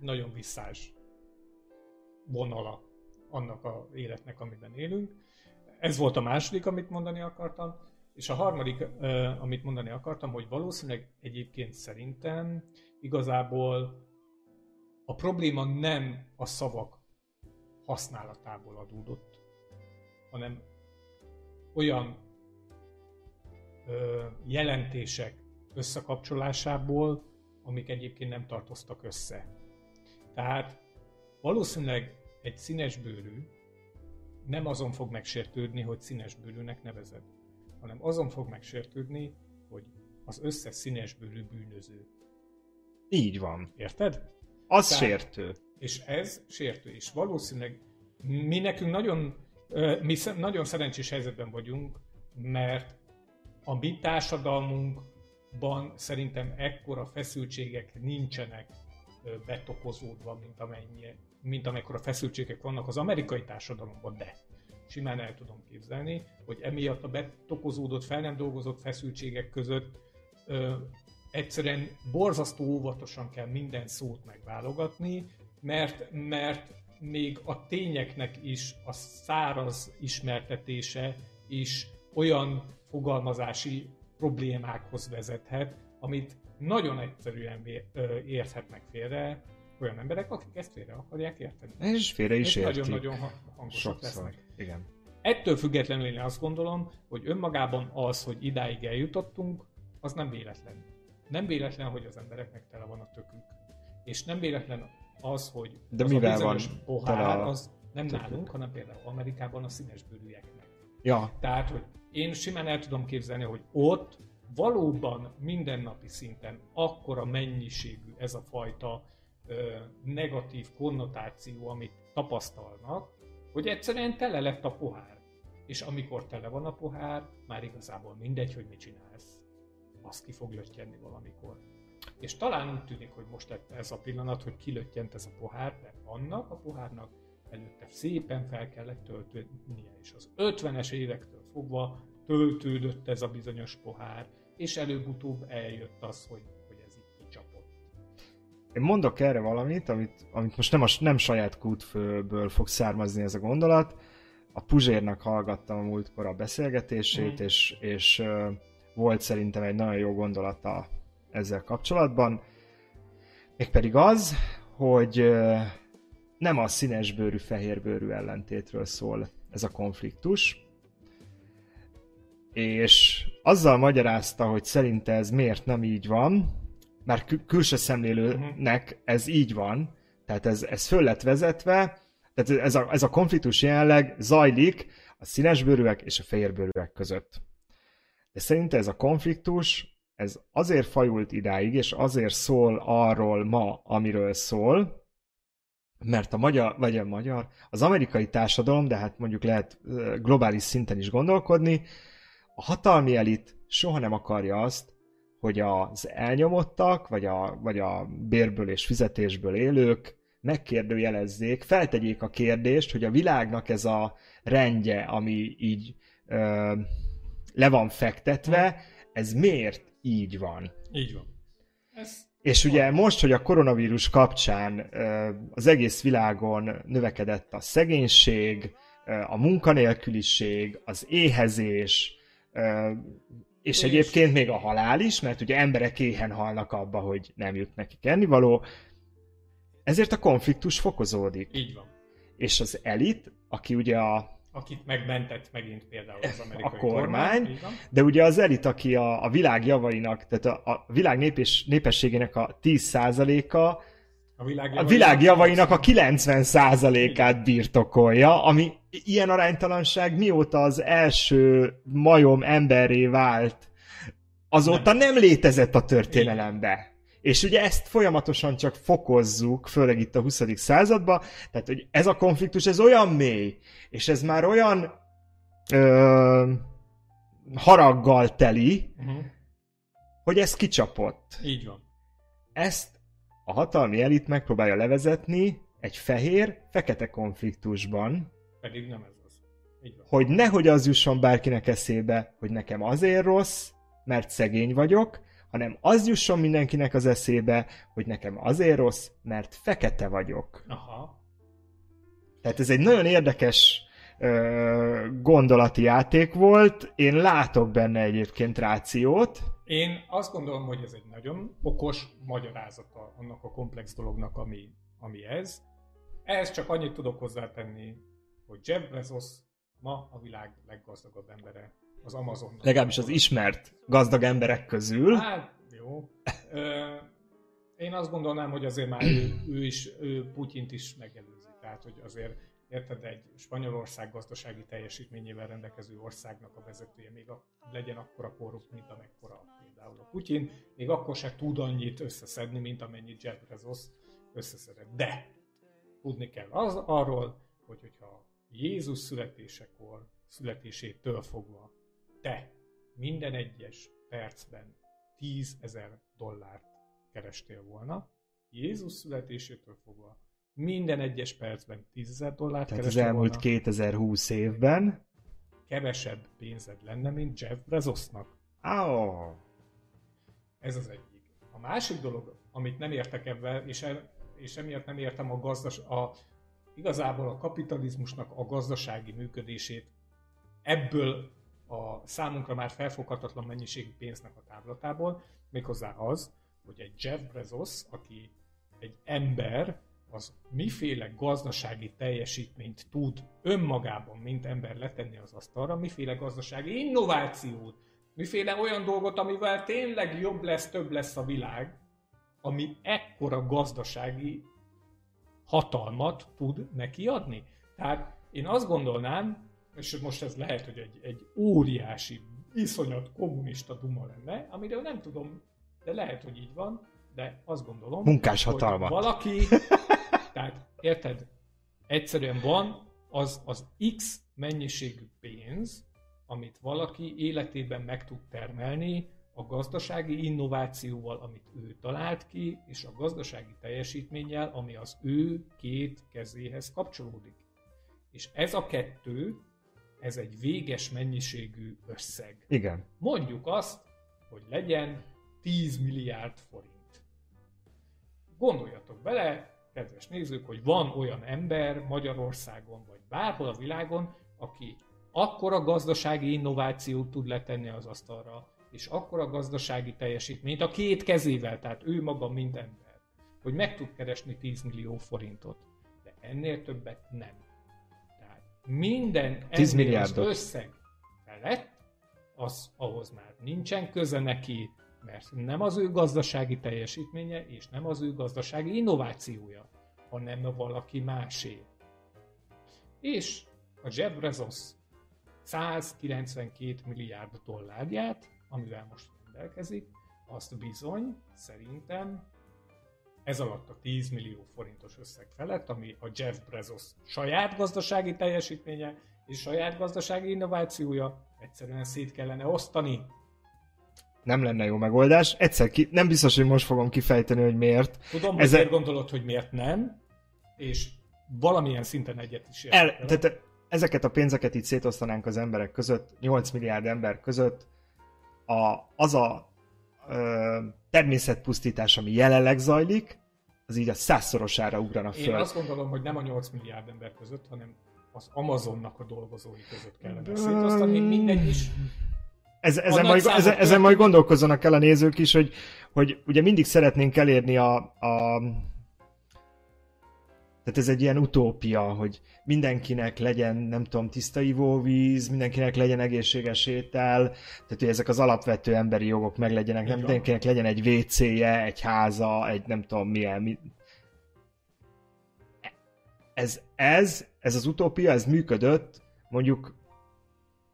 nagyon visszás vonala annak a életnek, amiben élünk. Ez volt a második, amit mondani akartam. És a harmadik, amit mondani akartam, hogy valószínűleg egyébként szerintem igazából a probléma nem a szavak használatából adódott, hanem olyan jelentések összekapcsolásából, amik egyébként nem tartoztak össze. Tehát valószínűleg egy színes bőrű nem azon fog megsértődni, hogy színes bőrűnek nevezed, hanem azon fog megsértődni, hogy az összes színes bőrű bűnöző. Így van. Érted? Az Tehát, sértő. És ez sértő. És valószínűleg mi nekünk nagyon mi nagyon szerencsés helyzetben vagyunk, mert a mi társadalmunkban szerintem ekkora feszültségek nincsenek betokozódva, mint, amennyi, mint amekkora feszültségek vannak az amerikai társadalomban, de simán el tudom képzelni, hogy emiatt a betokozódott, fel nem dolgozott feszültségek között ö, egyszerűen borzasztó óvatosan kell minden szót megválogatni, mert, mert még a tényeknek is a száraz ismertetése is olyan fogalmazási problémákhoz vezethet, amit nagyon egyszerűen érthetnek félre olyan emberek, akik ezt félre akarják érteni. És félre is értik. Nagyon-nagyon hangosak lesznek. Igen. Ettől függetlenül én azt gondolom, hogy önmagában az, hogy idáig eljutottunk, az nem véletlen. Nem véletlen, hogy az embereknek tele van a tökük. És nem véletlen az, hogy De az mivel van pohár, a... az nem nálunk, hanem például Amerikában a színes bőrűeknek. Ja. Tehát, hogy én simán el tudom képzelni, hogy ott valóban mindennapi szinten akkora mennyiségű ez a fajta ö, negatív konnotáció, amit tapasztalnak, hogy egyszerűen tele lett a pohár. És amikor tele van a pohár, már igazából mindegy, hogy mit csinálsz. Azt ki fog lötyenni valamikor. és talán úgy tűnik, hogy most ez a pillanat, hogy kilöttyent ez a pohár, de annak a pohárnak előtte szépen fel kellett töltődnie, és az 50-es évektől fogva töltődött ez a bizonyos pohár, és előbb-utóbb eljött az, hogy, Én mondok erre valamit, amit, amit most nem, a, nem saját kútfőből fog származni ez a gondolat. A Puzsérnak hallgattam a múltkor a beszélgetését, mm. és, és uh, volt szerintem egy nagyon jó gondolata ezzel kapcsolatban. Mégpedig az, hogy uh, nem a színesbőrű, fehérbőrű ellentétről szól ez a konfliktus, és azzal magyarázta, hogy szerinte ez miért nem így van, kül- külső szemlélőnek ez így van, tehát ez, ez föl lett vezetve, tehát ez a, ez a konfliktus jelenleg zajlik a színesbőrűek és a fehérbőrűek között. De szerinte ez a konfliktus, ez azért fajult idáig, és azért szól arról ma, amiről szól, mert a magyar, vagy a magyar, az amerikai társadalom, de hát mondjuk lehet globális szinten is gondolkodni, a hatalmi elit soha nem akarja azt, hogy az elnyomottak, vagy a, vagy a bérből és fizetésből élők megkérdőjelezzék, feltegyék a kérdést, hogy a világnak ez a rendje, ami így ö, le van fektetve, ez miért így van? Így van. Ez és ugye most, hogy a koronavírus kapcsán az egész világon növekedett a szegénység, a munkanélküliség, az éhezés, és egyébként még a halál is, mert ugye emberek éhen halnak abba, hogy nem jut nekik ennivaló, ezért a konfliktus fokozódik. Így van. És az elit, aki ugye a akit megmentett megint például az amerikai a kormány, kormány de ugye az elit, aki a, a világ javainak, tehát a, a világ népes, népességének a 10%-a a világ, a világ javainak a 90%-át birtokolja, ami ilyen aránytalanság mióta az első majom emberré vált, azóta nem, létezett a történelembe. És ugye ezt folyamatosan csak fokozzuk, főleg itt a 20. században, tehát hogy ez a konfliktus, ez olyan mély, és ez már olyan ö, haraggal teli, uh-huh. hogy ez kicsapott. Így van. Ezt a hatalmi elit megpróbálja levezetni egy fehér-fekete konfliktusban. Pedig nem ez az. Így van. Hogy nehogy az jusson bárkinek eszébe, hogy nekem azért rossz, mert szegény vagyok, hanem az jusson mindenkinek az eszébe, hogy nekem azért rossz, mert fekete vagyok. Aha. Tehát ez egy nagyon érdekes ö, gondolati játék volt. Én látok benne egyébként rációt. Én azt gondolom, hogy ez egy nagyon okos magyarázata annak a komplex dolognak, ami, ami ez. Ehhez csak annyit tudok hozzátenni, hogy Jeff Bezos ma a világ leggazdagabb embere az Amazon. Legalábbis az ismert gazdag emberek közül. Hát, jó. Ö, én azt gondolnám, hogy azért már ő, ő is, ő Putyint is megelőzi. Tehát, hogy azért érted, egy Spanyolország gazdasági teljesítményével rendelkező országnak a vezetője még a, legyen akkora korrupt, mint amekkora például a Putyin, még akkor se tud annyit összeszedni, mint amennyit Jeff Bezos összeszedett. De tudni kell az, arról, hogy hogyha Jézus születésekor, születésétől fogva te minden egyes percben 10 ezer dollárt kerestél volna, Jézus születésétől fogva minden egyes percben 10 ezer dollárt Tehát az elmúlt volna, 2020 évben kevesebb pénzed lenne, mint Jeff Bezosnak. Oh. Ez az egyik. A másik dolog, amit nem értek ebben, és, e, és emiatt nem értem a gazdas, a, igazából a kapitalizmusnak a gazdasági működését ebből a számunkra már felfoghatatlan mennyiségű pénznek a távlatából, méghozzá az, hogy egy Jeff Bezos, aki egy ember, az miféle gazdasági teljesítményt tud önmagában, mint ember letenni az asztalra, miféle gazdasági innovációt, miféle olyan dolgot, amivel tényleg jobb lesz, több lesz a világ, ami ekkora gazdasági hatalmat tud neki adni. Tehát én azt gondolnám, és most ez lehet, hogy egy, egy óriási, iszonyat kommunista duma lenne, amiről nem tudom, de lehet, hogy így van, de azt gondolom, Munkás hatalma. valaki, tehát érted, egyszerűen van az, az X mennyiségű pénz, amit valaki életében meg tud termelni a gazdasági innovációval, amit ő talált ki, és a gazdasági teljesítménnyel, ami az ő két kezéhez kapcsolódik. És ez a kettő, ez egy véges mennyiségű összeg. Igen. Mondjuk azt, hogy legyen 10 milliárd forint. Gondoljatok bele, kedves nézők, hogy van olyan ember Magyarországon, vagy bárhol a világon, aki akkora gazdasági innovációt tud letenni az asztalra, és akkora gazdasági teljesítményt a két kezével, tehát ő maga mint ember, hogy meg tud keresni 10 millió forintot. De ennél többet nem. Tehát minden 10 ennél milliárdot. az összeg felett, az ahhoz már nincsen köze neki, mert nem az ő gazdasági teljesítménye, és nem az ő gazdasági innovációja, hanem valaki másé. És a Jeff Bezos 192 milliárd dollárját, amivel most rendelkezik, azt bizony szerintem ez alatt a 10 millió forintos összeg felett, ami a Jeff Bezos saját gazdasági teljesítménye és saját gazdasági innovációja, egyszerűen szét kellene osztani. Nem lenne jó megoldás. Egyszer ki, nem biztos, hogy most fogom kifejteni, hogy miért. Tudom, hogy Ezen- miért gondolod, hogy miért nem, és valamilyen szinten egyet is El, értek vele. tehát ezeket a pénzeket így szétosztanánk az emberek között, 8 milliárd ember között, a, az a ö, természetpusztítás, ami jelenleg zajlik, az így a százszorosára ugrana Én föl. azt gondolom, hogy nem a 8 milliárd ember között, hanem az Amazonnak a dolgozói között kellene szétosztani, mindegy is. Ez, ezen, majd, ezen, ezen majd gondolkozzanak el a nézők is, hogy, hogy ugye mindig szeretnénk elérni a, a tehát ez egy ilyen utópia, hogy mindenkinek legyen, nem tudom, tiszta ivóvíz, mindenkinek legyen egészséges étel, tehát hogy ezek az alapvető emberi jogok meglegyenek, nem Így van. mindenkinek legyen egy WC-je, egy háza, egy nem tudom milyen. Mi... Ez, ez, ez az utópia, ez működött mondjuk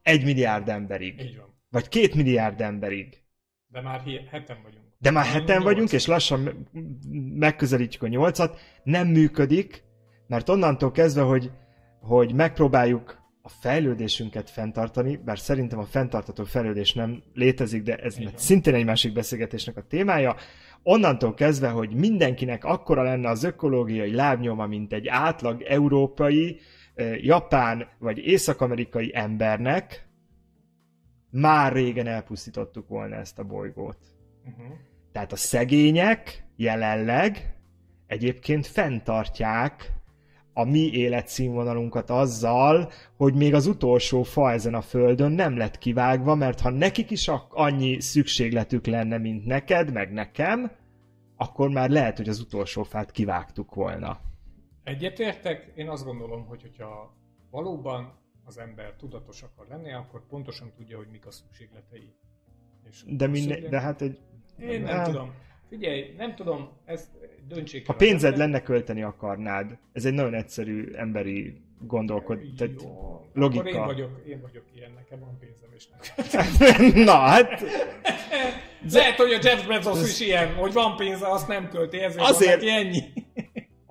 egy milliárd emberig. Így van. Vagy két milliárd emberig. De már heten vagyunk. De már heten nyolc. vagyunk, és lassan me- megközelítjük a nyolcat. Nem működik, mert onnantól kezdve, hogy, hogy megpróbáljuk a fejlődésünket fenntartani, bár szerintem a fenntartató fejlődés nem létezik, de ez van. szintén egy másik beszélgetésnek a témája. Onnantól kezdve, hogy mindenkinek akkora lenne az ökológiai lábnyoma, mint egy átlag európai, japán vagy észak-amerikai embernek, már régen elpusztítottuk volna ezt a bolygót. Uh-huh. Tehát a szegények jelenleg egyébként fenntartják a mi életszínvonalunkat azzal, hogy még az utolsó fa ezen a földön nem lett kivágva, mert ha nekik is annyi szükségletük lenne, mint neked, meg nekem, akkor már lehet, hogy az utolsó fát kivágtuk volna. Egyetértek, én azt gondolom, hogy hogyha valóban az ember tudatos akar lenni, akkor pontosan tudja, hogy mik a szükségletei. És De, minden, de hát egy... Én nem Hát, tudom. Figyelj, nem tudom, ezt döntsék Ha el pénzed lenne, költeni akarnád. Ez egy nagyon egyszerű emberi gondolkod. Tehát Jó, logika. Akkor én vagyok, én vagyok ilyen, nekem van pénzem és nem. Na, hát Lehet, hogy a Jeff Bezos is ilyen, hogy van pénze, azt nem költi, ezért Azért- van neki ennyi.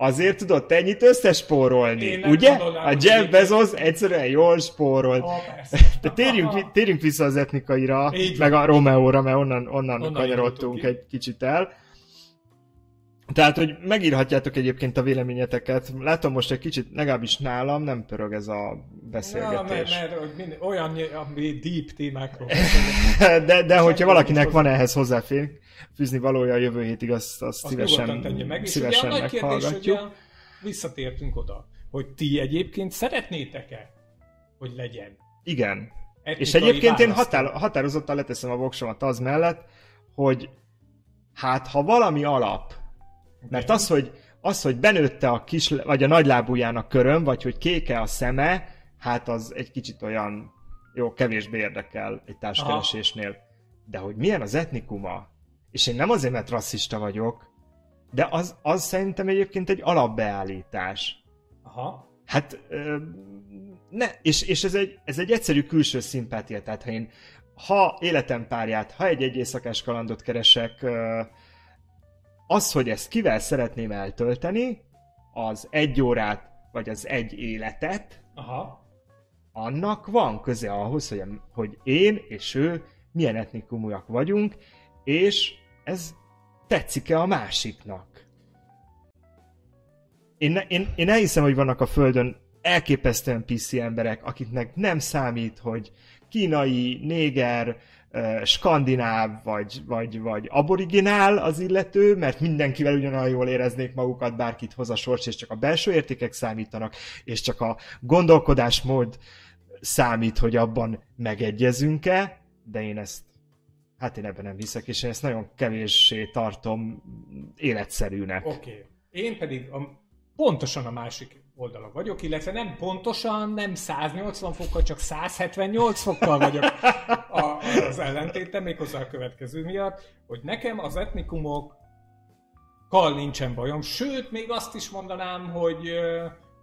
Azért tudott ennyit összespórolni, Én ugye? A Jeff Bezos egyszerűen jól. Ah, persze. De térjünk, térjünk vissza az etnikaira, Így meg van. a Romeóra, mert onnan, onnan, Onnan kanyarodtunk egy kicsit el. Tehát, hogy megírhatjátok egyébként a véleményeteket. Látom most egy kicsit, legalábbis nálam nem pörög ez a Ja, mert, beszélgetés. mert mind, olyan ami deep témákról. De, de hogyha valakinek van ehhez hozzáfér, fűzni valója a jövő hétig, azt, azt Azt szívesen, tegye meg. És szívesen ugye a nagy kérdés, hogy visszatértünk oda, hogy ti egyébként szeretnétek-e, hogy legyen Igen. És egyébként én választó? határ, határozottan leteszem a voksomat az mellett, hogy hát ha valami alap, mert az, hogy, az, hogy benőtte a kis, vagy a nagylábújának köröm, vagy hogy kéke a szeme, hát az egy kicsit olyan, jó, kevésbé érdekel egy társkeresésnél. De hogy milyen az etnikuma, és én nem azért, mert rasszista vagyok, de az, az szerintem egyébként egy alapbeállítás. Aha. Hát, ne, és, és ez, egy, ez egy egyszerű külső szimpátia, tehát ha én ha életem párját, ha egy egy éjszakás kalandot keresek, az, hogy ezt kivel szeretném eltölteni, az egy órát, vagy az egy életet, Aha. annak van köze ahhoz, hogy, hogy én és ő milyen etnikumúak vagyunk, és ez tetszik-e a másiknak. Én, én, én elhiszem, hogy vannak a Földön elképesztően PC emberek, akiknek nem számít, hogy kínai, néger, skandináv vagy, vagy, vagy aboriginál az illető, mert mindenkivel ugyanolyan jól éreznék magukat, bárkit hoz a sors, és csak a belső értékek számítanak, és csak a gondolkodásmód számít, hogy abban megegyezünk-e, de én ezt, hát én ebben nem hiszek, és én ezt nagyon kevéssé tartom életszerűnek. Oké. Okay. Én pedig a, pontosan a másik oldala vagyok, illetve nem pontosan, nem 180 fokkal, csak 178 fokkal vagyok a, az ellentétem, méghozzá a következő miatt, hogy nekem az etnikumok kal nincsen bajom, sőt, még azt is mondanám, hogy,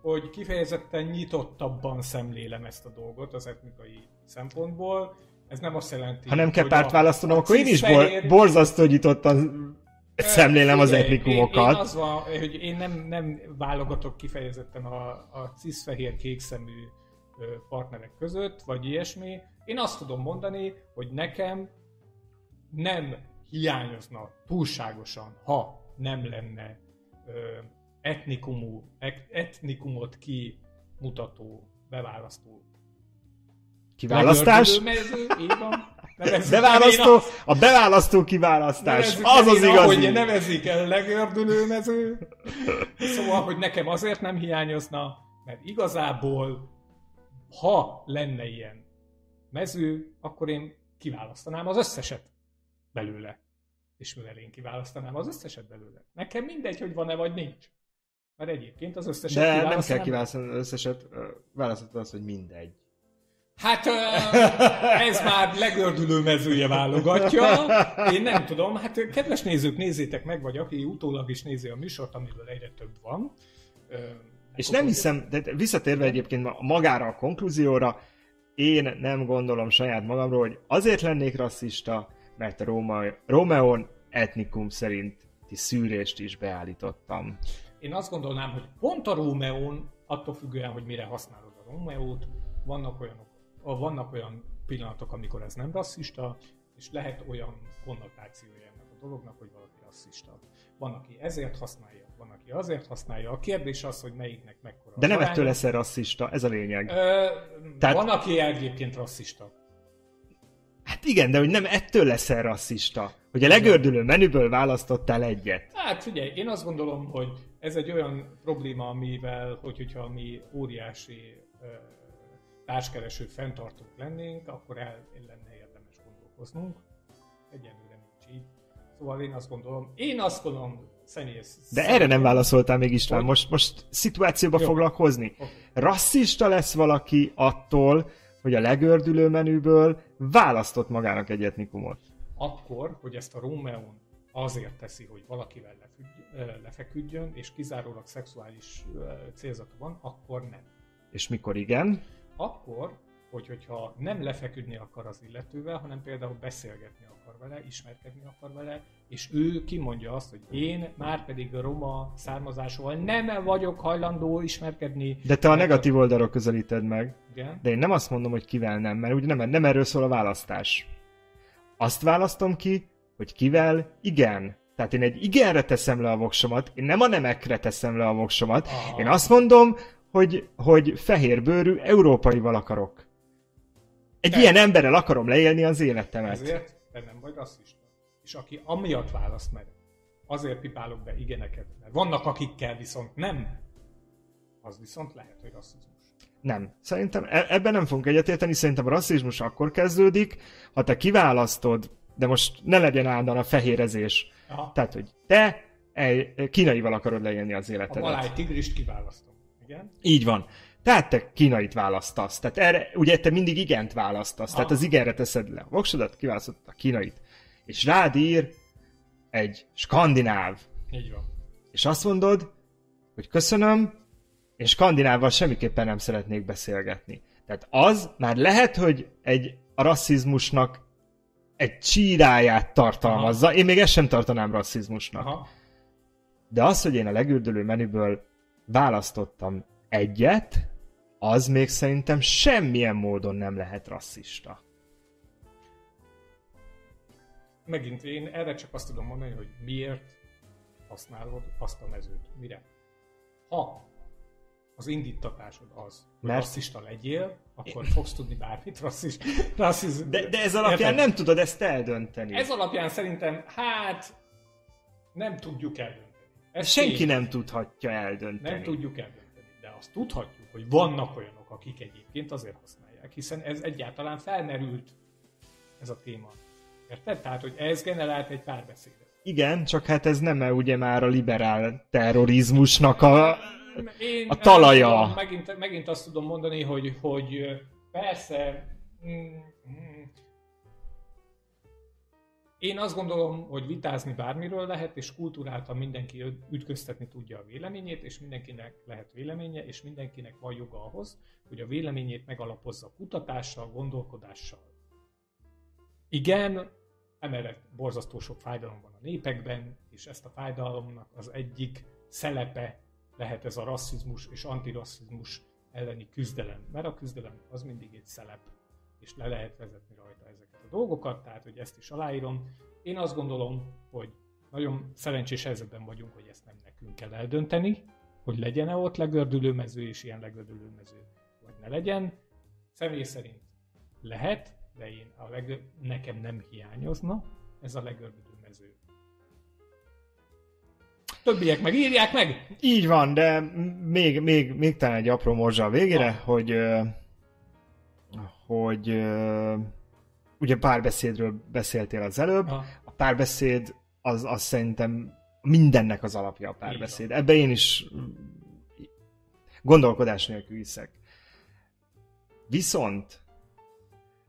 hogy kifejezetten nyitottabban szemlélem ezt a dolgot az etnikai szempontból. Ez nem azt jelenti, Ha nem kell párt választanom, akkor én is bor, borzasztó nyitottan szemlélem az etnikumokat. Én, én az van, hogy én nem, nem válogatok kifejezetten a, a cisfehér kékszemű partnerek között, vagy ilyesmi. Én azt tudom mondani, hogy nekem nem hiányozna túlságosan, ha nem lenne ö, etnikumú, etnikumot kimutató, beválasztó Kiválasztás? Beválasztó, a beválasztó kiválasztás. az az igazi. Ahogy nevezik el legördülő mező. Szóval, hogy nekem azért nem hiányozna, mert igazából, ha lenne ilyen mező, akkor én kiválasztanám az összeset belőle. És mivel én kiválasztanám az összeset belőle. Nekem mindegy, hogy van-e vagy nincs. Mert egyébként az összeset De nem kell kiválasztani az összeset, választhatod az, hogy mindegy. Hát ez már legördülő mezője válogatja. Én nem tudom, hát kedves nézők, nézzétek meg, vagy aki utólag is nézi a műsort, amiből egyre több van. És nem hiszem, de visszatérve egyébként magára a konklúzióra, én nem gondolom saját magamról, hogy azért lennék rasszista, mert a Róma, Romeon etnikum szerinti szűrést is beállítottam. Én azt gondolnám, hogy pont a Rómeón, attól függően, hogy mire használod a Rómeót, vannak olyanok vannak olyan pillanatok, amikor ez nem rasszista, és lehet olyan konnotációja ennek a dolognak, hogy valaki rasszista. Van, aki ezért használja, van, aki azért használja. A kérdés az, hogy melyiknek mekkora De nem ettől lesz rasszista, ez a lényeg. Ö, Tehát... Van, aki egyébként rasszista. Hát igen, de hogy nem ettől lesz -e rasszista. Hogy a legördülő menüből választottál egyet. Hát figyelj, én azt gondolom, hogy ez egy olyan probléma, amivel, hogy, hogyha mi óriási társkereső fenntartók lennénk, akkor el lenne érdemes gondolkoznunk. Egyenlőre nincs így. Szóval én azt gondolom, én azt gondolom, személyes... De erre nem válaszoltál még István, most, most szituációba Jó. foglak hozni. Okay. Rasszista lesz valaki attól, hogy a legördülő menüből választott magának egy etnikumot. Akkor, hogy ezt a Rómeón azért teszi, hogy valakivel lefügg, lefeküdjön, és kizárólag szexuális célzata van, akkor nem. És mikor igen? Akkor, hogy, hogyha nem lefeküdni akar az illetővel, hanem például beszélgetni akar vele, ismerkedni akar vele, és ő kimondja azt, hogy én már pedig a roma származásúval nem vagyok hajlandó ismerkedni. De te a negatív oldalról közelíted meg. Igen? De én nem azt mondom, hogy kivel nem, mert úgy nem, nem erről szól a választás. Azt választom ki, hogy kivel igen. Tehát én egy igenre teszem le a voksomat, én nem a nemekre teszem le a voksomat. Aha. Én azt mondom, hogy, hogy fehérbőrű európaival akarok. Egy Te. ilyen emberrel akarom leélni az életemet. Ezért te nem vagy rasszista. És aki amiatt választ meg, azért pipálok be igeneket, mert vannak akikkel viszont nem, az viszont lehet, hogy rasszizmus. Nem. Szerintem e- ebben nem fogunk egyetérteni, szerintem a rasszizmus akkor kezdődik, ha te kiválasztod, de most ne legyen állandóan a fehérezés. Aha. Tehát, hogy te kínaival akarod leélni az életedet. A maláj tigrist kiválasztod. Igen. Így van. Tehát te kínait választasz. Tehát erre, ugye te mindig igent választasz. Ah. Tehát az igenre teszed le a voksodat, kiválasztod a kínait. És rád ír egy skandináv. Így van. És azt mondod, hogy köszönöm, én skandinávval semmiképpen nem szeretnék beszélgetni. Tehát az már lehet, hogy egy a rasszizmusnak egy csíráját tartalmazza. Aha. Én még ezt sem tartanám rasszizmusnak. Aha. De az, hogy én a legürdülő menüből választottam egyet, az még szerintem semmilyen módon nem lehet rasszista. megint én erre csak azt tudom mondani, hogy miért használod azt a mezőt. Mire? Ha az indítatásod az, hogy Mert- rasszista legyél, akkor fogsz tudni bármit rasszis. De, de ez alapján Érted? nem tudod ezt eldönteni. Ez alapján szerintem, hát nem tudjuk eldönteni. Ez Senki nem tudhatja eldönteni. Nem tudjuk eldönteni, de azt tudhatjuk, hogy vannak olyanok, akik egyébként azért használják, hiszen ez egyáltalán felmerült ez a téma. Érted? Tehát, hogy ez generált egy párbeszédet. Igen, csak hát ez nem -e ugye már a liberál terrorizmusnak a... Én A talaja. Tudom, megint, megint azt tudom mondani, hogy, hogy persze mm, mm, én azt gondolom, hogy vitázni bármiről lehet, és kulturáltan mindenki ütköztetni tudja a véleményét, és mindenkinek lehet véleménye, és mindenkinek van joga ahhoz, hogy a véleményét megalapozza kutatással, gondolkodással. Igen, emellett borzasztó sok fájdalom van a népekben, és ezt a fájdalomnak az egyik szelepe lehet ez a rasszizmus és antirasszizmus elleni küzdelem. Mert a küzdelem az mindig egy szelep, és le lehet vezetni rajta ezeket dolgokat, tehát hogy ezt is aláírom. Én azt gondolom, hogy nagyon szerencsés helyzetben vagyunk, hogy ezt nem nekünk kell eldönteni, hogy legyen-e ott legördülő mező és ilyen legördülő mező, vagy ne legyen. Személy szerint lehet, de én a leg... nekem nem hiányozna ez a legördülő mező. Többiek meg írják meg! Így van, de még, még, még talán egy apró morzsa a végére, Na. hogy hogy ugye párbeszédről beszéltél az előbb. Ha, A párbeszéd az, az szerintem mindennek az alapja a párbeszéd. Ebbe én is mm, gondolkodás nélkül hiszek. Viszont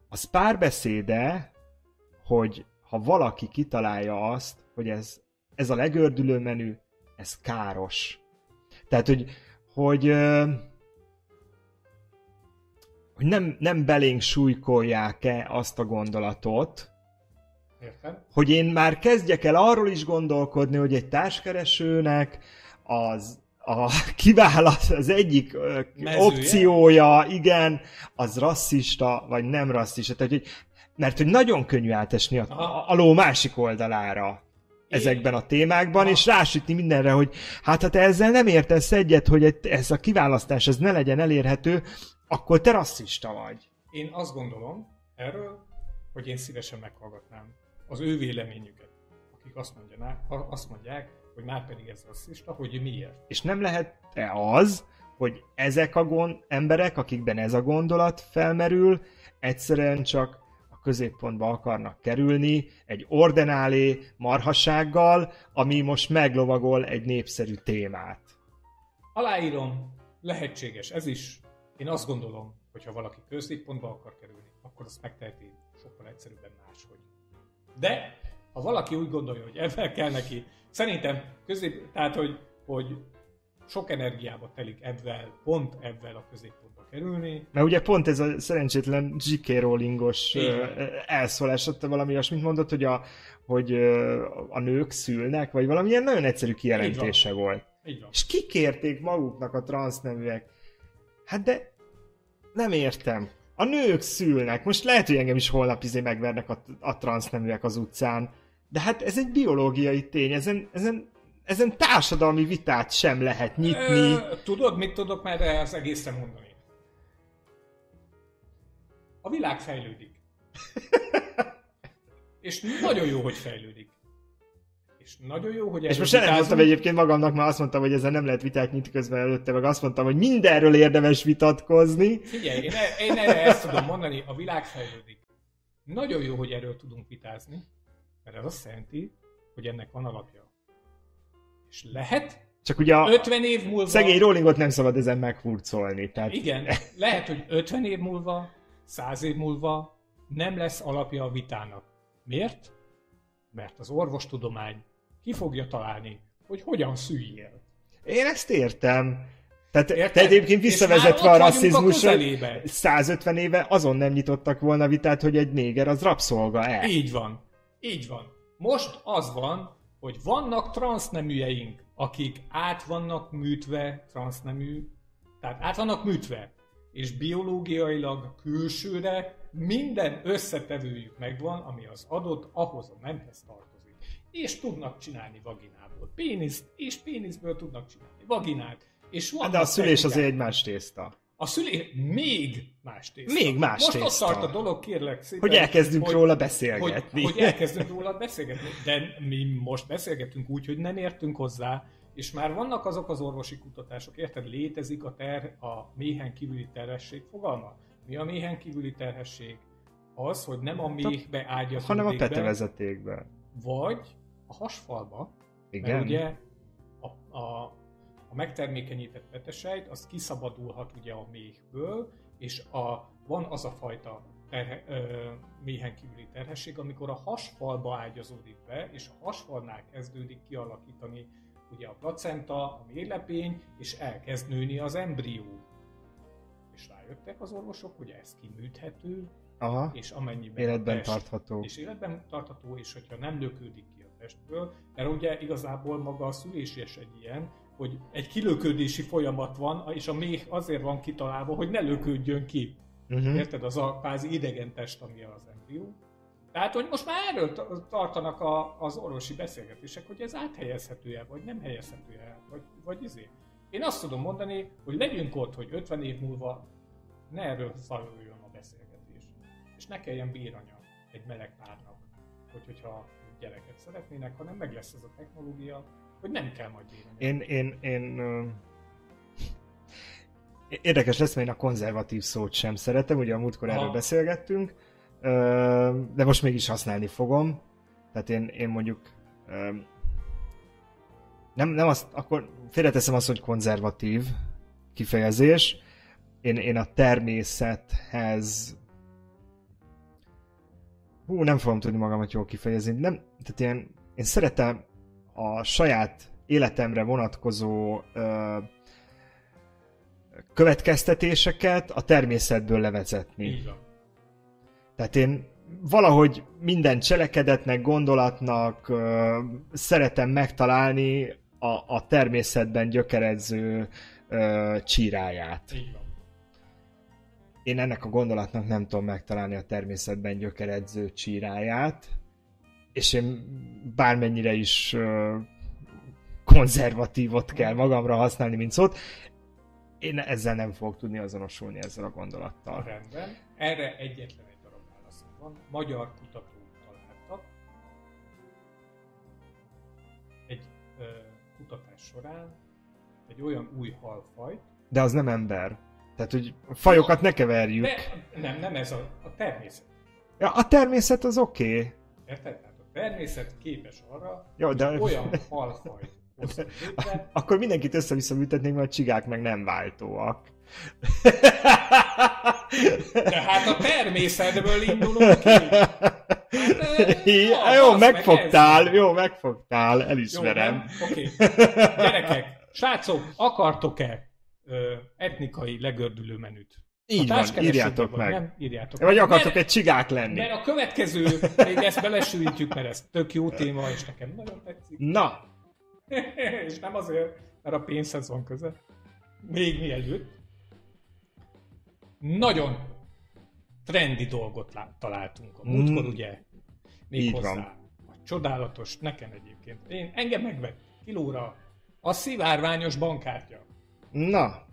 az párbeszéde, hogy ha valaki kitalálja azt, hogy ez, ez a legördülő menü, ez káros. Tehát, hogy, hogy, hogy nem, nem belénk súlykolják-e azt a gondolatot, értem? hogy én már kezdjek el arról is gondolkodni, hogy egy társkeresőnek az a kiválaszt, az egyik Mezője? opciója, igen, az rasszista, vagy nem rasszista. Tehát, hogy, mert hogy nagyon könnyű átesni a, a, a ló másik oldalára ezekben a témákban, Aha. és rásütni mindenre, hogy hát ha te ezzel nem értesz egyet, hogy ez a kiválasztás ez ne legyen elérhető, akkor te rasszista vagy. Én azt gondolom erről, hogy én szívesen meghallgatnám az ő véleményüket, akik azt, mondjaná, azt mondják, hogy már pedig ez rasszista, hogy miért. És nem lehet-e az, hogy ezek a gond, emberek, akikben ez a gondolat felmerül, egyszerűen csak a középpontba akarnak kerülni egy ordenálé marhasággal, ami most meglovagol egy népszerű témát. Aláírom, lehetséges ez is. Én azt gondolom, hogy ha valaki középpontba akar kerülni, akkor azt megteheti sokkal egyszerűbben máshogy. De ha valaki úgy gondolja, hogy ebben kell neki, szerintem közép, tehát hogy, hogy sok energiába telik ebben, pont ebben a középpontba kerülni, Mert ugye pont ez a szerencsétlen J.K. Rowlingos elszólás, ott valami olyasmit mondott, hogy a, hogy a nők szülnek, vagy valamilyen nagyon egyszerű kijelentése volt. így van. És kikérték maguknak a transzneműek. Hát de nem értem. A nők szülnek. Most lehet, hogy engem is holnap izé megvernek a, a transzneműek az utcán. De hát ez egy biológiai tény. Ezen, ezen, ezen társadalmi vitát sem lehet nyitni. Ö, tudod, mit tudok már az egészre mondani? A világ fejlődik. És nagyon jó, hogy fejlődik. És nagyon jó, hogy És most nem mondtam egyébként magamnak, mert azt mondtam, hogy ezzel nem lehet vitát nyitni közben előtte, meg azt mondtam, hogy mindenről érdemes vitatkozni. Figyelj, én, e- én erre ezt tudom mondani, a világ fejlődik. Nagyon jó, hogy erről tudunk vitázni, mert ez azt jelenti, hogy ennek van alapja. És lehet, Csak ugye a 50 év múlva... szegény Rowlingot nem szabad ezen megfurcolni. Tehát Igen, lehet, hogy 50 év múlva, 100 év múlva nem lesz alapja a vitának. Miért? Mert az orvostudomány ki fogja találni, hogy hogyan szüljél. Én ezt értem. Tehát Érted? te egyébként visszavezetve a rasszizmusra, közelébe. 150 éve azon nem nyitottak volna vitát, hogy egy néger az rabszolga-e. Így van. Így van. Most az van, hogy vannak transzneműjeink, akik át vannak műtve transznemű, tehát át vannak műtve. és biológiailag külsőre minden összetevőjük megvan, ami az adott ahhoz a nemhez tartozik. És tudnak csinálni vaginából péniszt, és péniszből tudnak csinálni vaginát. És van De a szülés azért egy más tészta. A szülés még más tészta. Még más Most tészta. ott tart a dolog, kérlek szépen. Hogy elkezdünk hogy, róla beszélgetni. Hogy, hogy elkezdünk róla beszélgetni. De mi most beszélgetünk úgy, hogy nem értünk hozzá, és már vannak azok az orvosi kutatások, érted? Létezik a, ter, a méhen kívüli terhesség fogalma. Mi a méhen kívüli terhesség? Az, hogy nem a méhbe ágyazódik Hanem a petevezetékbe. Vagy a hasfalba. Igen. Mert ugye a, a, a megtermékenyített petesejt, az kiszabadulhat ugye a méhből, és a, van az a fajta terhe, ö, méhen kívüli terhesség, amikor a hasfalba ágyazódik be, és a hasfalnál kezdődik kialakítani ugye a placenta, a méhlepény, és elkezd nőni az embrió. És rájöttek az orvosok, hogy ez kiműthető, Aha. és amennyiben életben test, tartható. És életben tartható, és hogyha nem lökődik ki testből, mert ugye igazából maga a szülés is egy ilyen, hogy egy kilöködési folyamat van, és a méh azért van kitalálva, hogy ne lökődjön ki. Uh-huh. Érted? Az a kvázi idegen test, ami az embrió. Tehát, hogy most már erről tartanak a, az orvosi beszélgetések, hogy ez áthelyezhető-e, vagy nem helyezhető-e, vagy, vagy izé. Én azt tudom mondani, hogy legyünk ott, hogy 50 év múlva ne erről zajoljon a beszélgetés. És ne kelljen bíranya egy meleg párnak, hogy, hogyha gyereket szeretnének, hanem meg lesz ez a technológia, hogy nem kell majd bíranya. Én, én, én, Érdekes lesz, mert én a konzervatív szót sem szeretem, ugye a múltkor erről beszélgettünk, de most mégis használni fogom. Tehát én, én mondjuk nem, nem azt, akkor félreteszem azt, hogy konzervatív kifejezés. Én, én a természethez hú, nem fogom tudni magamat jól kifejezni. Nem, tehát én, én szeretem a saját életemre vonatkozó ö, következtetéseket a természetből levezetni. Így van. Tehát én valahogy minden cselekedetnek, gondolatnak ö, szeretem megtalálni a, a természetben gyökeredző ö, csíráját. Így van. Én ennek a gondolatnak nem tudom megtalálni a természetben gyökeredző csíráját, és én bármennyire is konzervatívot kell magamra használni, mint szót, én ezzel nem fogok tudni azonosulni ezzel a gondolattal. Rendben. Erre egyetlen van, magyar kutatók találtak egy ö, kutatás során egy olyan új halfajt. De az nem ember. Tehát, hogy a fajokat ne keverjük. De, nem, nem ez a, a természet. Ja, a természet az oké. Okay. Érted? Tehát a természet képes arra, Jó, hogy de... olyan halfajt Akkor mindenkit össze-vissza műtetnénk, mert a csigák meg nem váltóak. De hát a természetből indulunk ki. Hát, ja, jó, megfogtál, meg jó, megfogtál, elismerem. Oké. Okay. Gyerekek, srácok, akartok-e ö, etnikai legördülő menüt? Így van, írjátok meg. Nem, írjátok Vagy akartok mert, egy csigák lenni. Mert a következő, még ezt belesülítjük, mert ez tök jó téma, és nekem nagyon tetszik. Na! és nem azért, mert a pénzhez van köze. Még mielőtt nagyon trendi dolgot találtunk a múltkor, mm. ugye? Még Így hozzá. Van. A csodálatos, nekem egyébként. Én, engem megvett kilóra a szivárványos bankkártya. Na.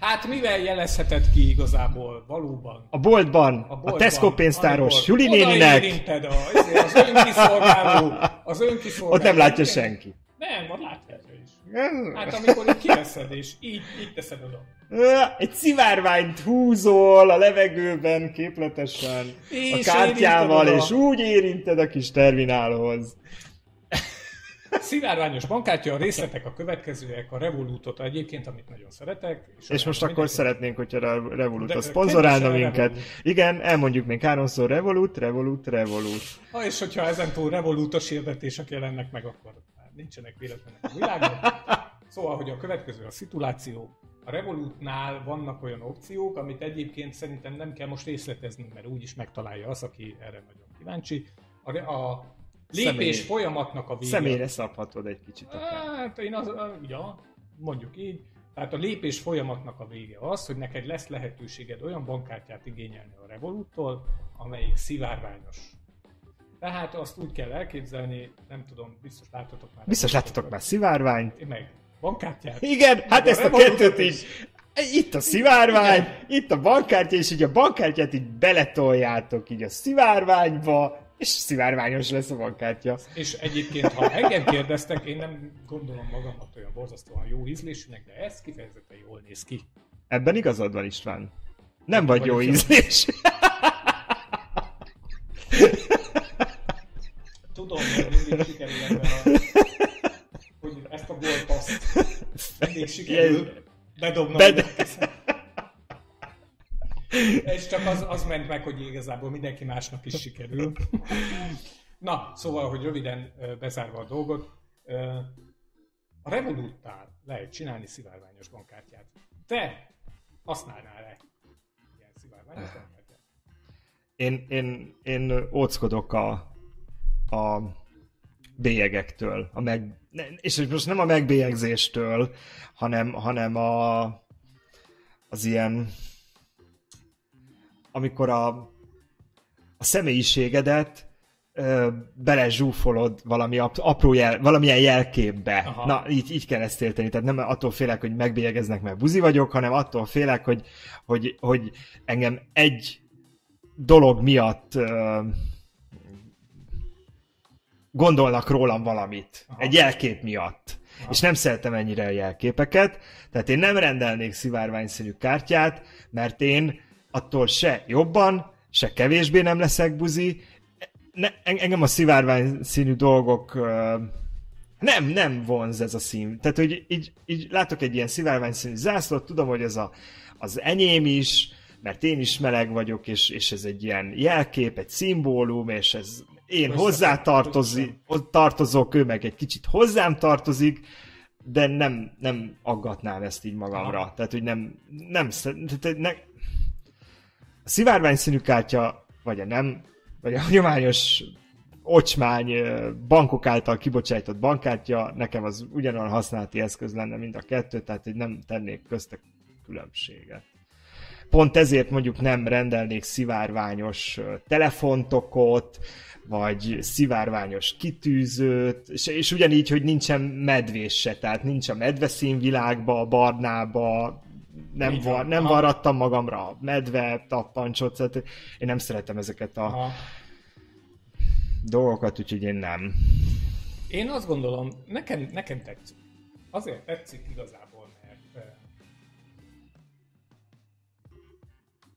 Hát mivel jelezheted ki igazából valóban? A boltban, a, boltban, a Tesco pénztáros Juli néninek. Az, az önkiszolgáló, az önkiszolgáló. Ott nem látja senki. Nem, ott látja is. Hát amikor így kiveszed, és így, így teszed oda. Egy szivárványt húzol a levegőben képletesen és a kártyával, és úgy érinted a kis terminálhoz. Szivárványos bankkártya, a részletek a következőek, a Revolutot egyébként, amit nagyon szeretek. És, és most akkor szeretnénk, hogyha a Revolut a szponzorálna minket. Revolut. Igen, elmondjuk még háromszor Revolut, Revolut, Revolut. Ha és hogyha ezentúl Revolutos hirdetések jelennek meg, akkor nincsenek véletlenek a világban. Szóval, hogy a következő a szituáció, a Revolutnál vannak olyan opciók, amit egyébként szerintem nem kell most részletezni, mert úgyis megtalálja az, aki erre nagyon kíváncsi. A, a lépés Személy. folyamatnak a vége. Személyre szabhatod egy kicsit. Hát én az, ja, mondjuk így, Tehát a lépés folyamatnak a vége az, hogy neked lesz lehetőséged olyan bankkártyát igényelni a Revoluttól, amelyik szivárványos. Tehát azt úgy kell elképzelni, nem tudom, biztos láttatok már. Biztos láttatok már szivárványt. Meg bankkártyát. Igen, hát a ezt a kettőt is. Itt a szivárvány, itt a bankkártya, és így a bankkártyát így beletoljátok így a szivárványba, és szivárványos lesz a bankkártya. És egyébként, ha engem kérdeztek, én nem gondolom magamat olyan borzasztóan jó ízlésűnek, de ez kifejezetten jól néz ki. Ebben igazad van István. Nem vagy jó vagyok jó. ízlés. Tudom, hogy mindig sikerül ebben a... Hogy ezt a gólpaszt mindig sikerül bedobnom. Bed- Bed... És csak az, az ment meg, hogy igazából mindenki másnak is sikerül. Na, szóval, hogy röviden bezárva a dolgot, a Revolutnál lehet csinálni szivárványos bankkártyát. Te használnál-e ilyen szivárványos bankkártyát? Én, én, én óckodok a, a bélyegektől, a meg, és most nem a megbélyegzéstől, hanem, hanem a, az ilyen, amikor a, a személyiségedet ö, belezsúfolod valami ap- apró jel, valamilyen jelképbe. Aha. Na, így, így kell ezt érteni. Tehát nem attól félek, hogy megbélyegeznek, mert buzi vagyok, hanem attól félek, hogy, hogy, hogy engem egy dolog miatt ö, gondolnak rólam valamit. Aha. Egy jelkép miatt. Aha. És nem szeretem ennyire a jelképeket, tehát én nem rendelnék szivárványszínű kártyát, mert én attól se jobban, se kevésbé nem leszek buzi. Ne, en- engem a szivárvány színű dolgok nem, nem vonz ez a szín. Tehát, hogy így, így látok egy ilyen szivárvány színű zászlót, tudom, hogy ez a, az enyém is, mert én is meleg vagyok, és, és ez egy ilyen jelkép, egy szimbólum, és ez én hozzá tartozok, ő meg egy kicsit hozzám tartozik, de nem, nem aggatnám ezt így magamra. Aha. Tehát, hogy nem, nem, tehát ne, a szivárvány színű kártya, vagy a nem, vagy a hagyományos ocsmány bankok által kibocsájtott bankkártya, nekem az ugyanolyan használati eszköz lenne mind a kettő, tehát hogy nem tennék köztek különbséget. Pont ezért mondjuk nem rendelnék szivárványos telefontokot, vagy szivárványos kitűzőt, és, és ugyanígy, hogy nincsen medvés se, tehát nincs a medveszínvilágba, a barnába, nem, Így van. nem Aha. varrattam magamra a medve, tappancsot, tehát én nem szeretem ezeket a Aha. dolgokat, úgyhogy én nem. Én azt gondolom, nekem, nekem tetszik. Azért tetszik igazából, mert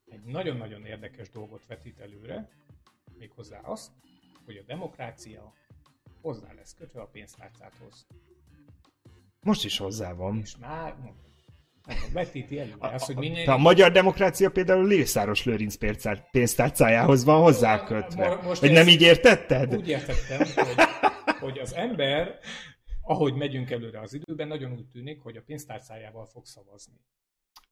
egy nagyon-nagyon érdekes dolgot vetít előre, méghozzá azt, hogy a demokrácia hozzá lesz kötve a pénztárcáthoz. Most is hozzá van. És már mondom, vetíti előre azt, hogy minél... a magyar demokrácia például Lészáros Lőrinc pénztár- pénztárcájához van hozzákötve. Mo- most ez- nem így értetted? Úgy értettem, hogy, hogy az ember, ahogy megyünk előre az időben, nagyon úgy tűnik, hogy a pénztárcájával fog szavazni.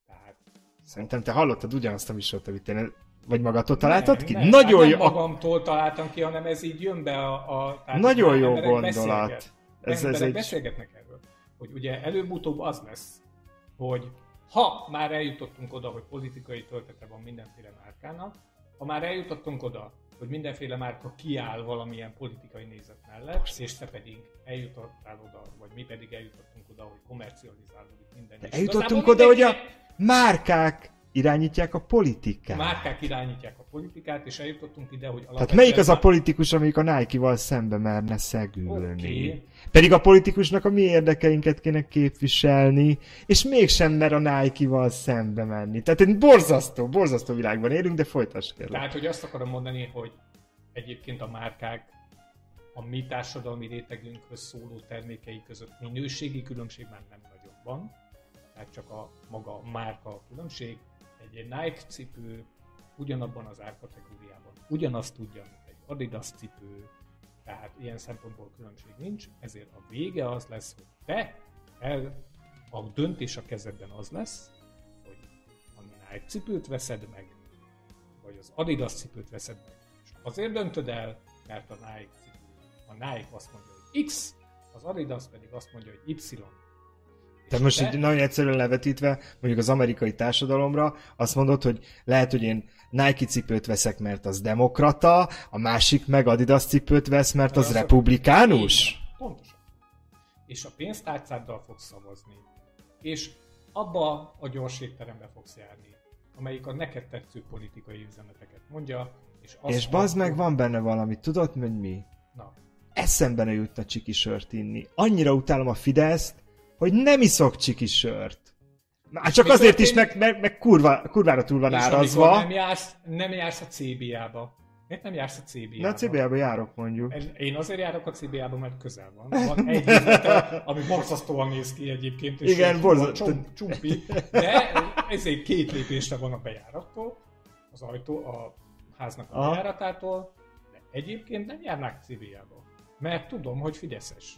Tehát Szerintem te hallottad ugyanazt a műsort, amit én... Vagy magadtól találtad nem, ki? Nem, Nagyon hát jó. nem a- magamtól találtam ki, hanem ez így jön be a... a tehát Nagyon jó gondolat. beszélget- Ez, ez egy... beszélgetnek erről, hogy ugye előbb-utóbb az lesz, hogy ha már eljutottunk oda, hogy politikai töltete van mindenféle márkának, ha már eljutottunk oda, hogy mindenféle márka kiáll valamilyen politikai nézet mellett, és te pedig eljutottál oda, vagy mi pedig eljutottunk oda, hogy komercializálódik minden. De eljutottunk oda, hogy a márkák irányítják a politikát. márkák irányítják a politikát, és eljutottunk ide, hogy Tehát melyik az a politikus, amelyik a Nike-val szembe merne szegülni? Oké. Pedig a politikusnak a mi érdekeinket kéne képviselni, és mégsem mer a Nike-val szembe menni. Tehát egy borzasztó, borzasztó világban élünk, de folytass kérlek. Tehát, hogy azt akarom mondani, hogy egyébként a márkák a mi társadalmi rétegünkhöz szóló termékei között minőségi különbség már nem nagyon van. Tehát csak a maga a márka a különbség. Egy, Nike cipő ugyanabban az árkategóriában ugyanazt tudja, mint egy Adidas cipő, tehát ilyen szempontból különbség nincs, ezért a vége az lesz, hogy te el, a döntés a kezedben az lesz, hogy a Nike cipőt veszed meg, vagy az Adidas cipőt veszed meg. És azért döntöd el, mert a Nike cipő, a Nike azt mondja, hogy X, az Adidas pedig azt mondja, hogy Y. Tehát most de... nagyon egyszerűen levetítve, mondjuk az amerikai társadalomra, azt mondod, hogy lehet, hogy én Nike cipőt veszek, mert az demokrata, a másik meg Adidas cipőt vesz, mert az, az republikánus? Pontosan. És a pénztárcáddal fogsz szavazni. És abba a gyors étterembe fogsz járni, amelyik a neked tetsző politikai üzeneteket mondja, és, és bazd meg, van benne valami, tudod, hogy mi? Na. Eszembe ne jutna csiki sört inni. Annyira utálom a Fideszt, hogy nem iszok csiki sört. Már csak azért is, meg, meg, meg kurva, kurvára túl van és árazva. nem jársz, nem jársz a CBA-ba. Miért nem jársz a CBA-ba? Na a CBA-ba járok mondjuk. Én azért járok a CBA-ba, mert közel van. Van egy üzlete, ami borzasztóan néz ki egyébként. És Igen, borzasztó. Csumpi, de ezért két lépésre van a bejárattól, az ajtó, a háznak a Aha. bejáratától, de egyébként nem járnák CBA-ba. Mert tudom, hogy Fideszes.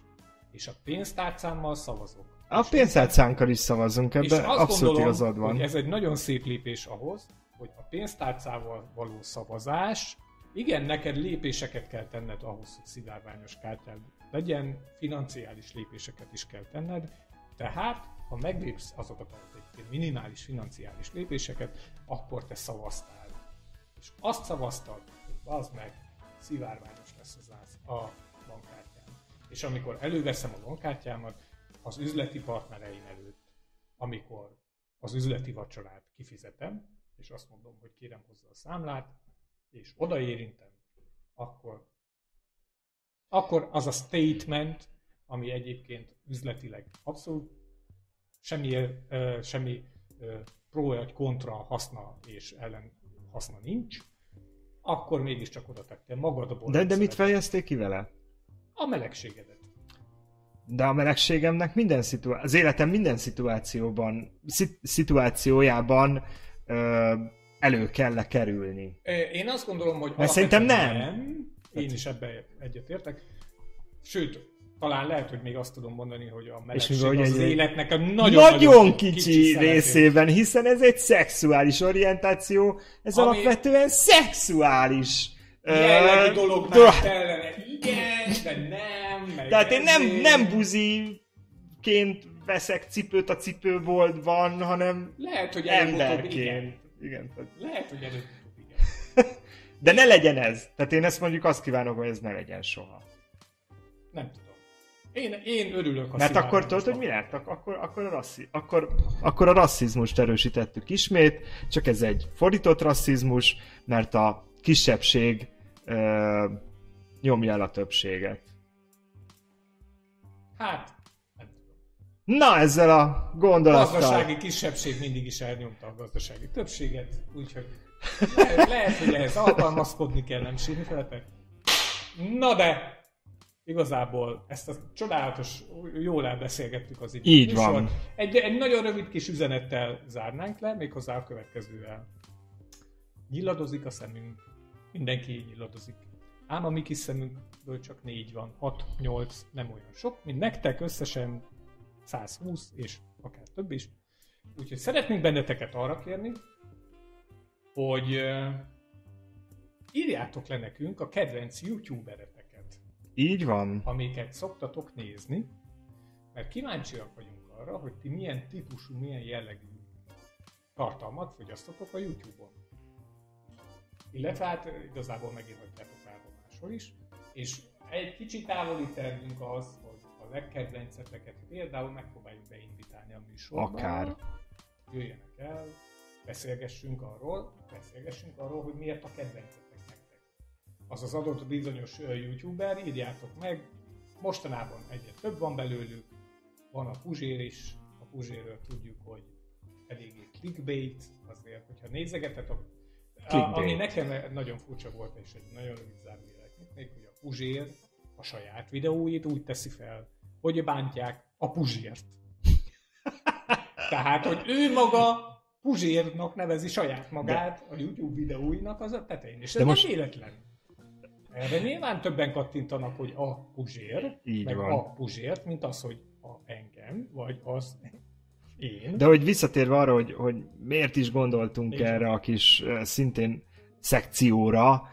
És a pénztárcámmal szavazok. A pénztárcánkkal is szavazunk, ebben abszolút gondolom, igazad van. Hogy ez egy nagyon szép lépés ahhoz, hogy a pénztárcával való szavazás, igen, neked lépéseket kell tenned ahhoz, hogy szivárványos kártyád legyen, financiális lépéseket is kell tenned, tehát ha meglépsz azokat a minimális financiális lépéseket, akkor te szavaztál. És azt szavaztad, hogy az meg, szivárványos lesz az a. És amikor előveszem a bankkártyámat, az üzleti partnereim előtt, amikor az üzleti vacsorát kifizetem, és azt mondom, hogy kérem hozzá a számlát, és odaérintem, akkor, akkor az a statement, ami egyébként üzletileg abszolút semmi, uh, semmi uh, pro vagy kontra haszna és ellen haszna nincs, akkor mégiscsak oda tettél magadból. De, de mit fejezték ki vele? A melegségedet. De a melegségemnek minden szituá- az életem minden szituációban, szit- szituációjában ö, elő kell kerülni. Én azt gondolom, hogy Mert szerintem nem. nem. Én is ebbe egyetértek. Sőt, talán lehet, hogy még azt tudom mondani, hogy a melegség és az, az életnek a nagyon, nagyon kicsi, kicsi részében, hiszen ez egy szexuális orientáció, ez Ami... alapvetően szexuális jellegű dolog már kellene. Igen, de nem. Tehát én nem, nem buziként veszek cipőt a cipőboltban, hanem Lehet, hogy emberként. Igen. igen. Lehet, hogy előbb igen. De ne legyen ez. Tehát én ezt mondjuk azt kívánok, hogy ez ne legyen soha. Nem tudom. Én, én örülök a Mert akkor tudod, hogy mi lett? Akkor, akkor, a rasszi, akkor, akkor a rasszizmust erősítettük ismét, csak ez egy fordított rasszizmus, mert a kisebbség ö, nyomja el a többséget. Hát, Na, ezzel a gondolattal... A gazdasági kisebbség mindig is elnyomta a gazdasági többséget, úgyhogy lehet, lehet hogy ehhez alkalmazkodni kell, nem sírni feletek. Na de, igazából ezt a csodálatos, jól elbeszélgettük az időt. Így van. Egy, egy nagyon rövid kis üzenettel zárnánk le, méghozzá a következővel. Nyiladozik a szemünk, mindenki nyiladozik. Ám a mi kis szemünkből csak négy van, 6-8, nem olyan sok, mint nektek összesen 120 és akár több is. Úgyhogy szeretnénk benneteket arra kérni, hogy uh, írjátok le nekünk a kedvenc youtubereteket. Így van. Amiket szoktatok nézni, mert kíváncsiak vagyunk arra, hogy ti milyen típusú, milyen jellegű tartalmat fogyasztotok a YouTube-on. Illetve hát igazából megírhatjátok bárhol máshol is. És egy kicsit távoli tervünk az, hogy a legkedvenceteket például megpróbáljuk beinvitálni a műsorba. Akár. Jöjjenek el, beszélgessünk arról, beszélgessünk arról, hogy miért a kedvencetek nektek. Az az adott bizonyos youtuber, írjátok meg, mostanában egyre több van belőlük, van a Puzsér is, a Puzsérről tudjuk, hogy eléggé clickbait, azért, hogyha nézegetek, a, ami nekem nagyon furcsa volt, és egy nagyon zárójelet, még hogy a Puzsér a saját videóit úgy teszi fel, hogy bántják a Puzsért. Tehát, hogy ő maga Puzsérnak nevezi saját magát De... a YouTube videóinak az a tetején. És ez De most... nem véletlen. Erre nyilván többen kattintanak, hogy a Puzsér, Így meg van. a Puzsért, mint az, hogy a engem, vagy az én. De hogy visszatérve arra, hogy, hogy miért is gondoltunk Így erre a kis szintén szekcióra,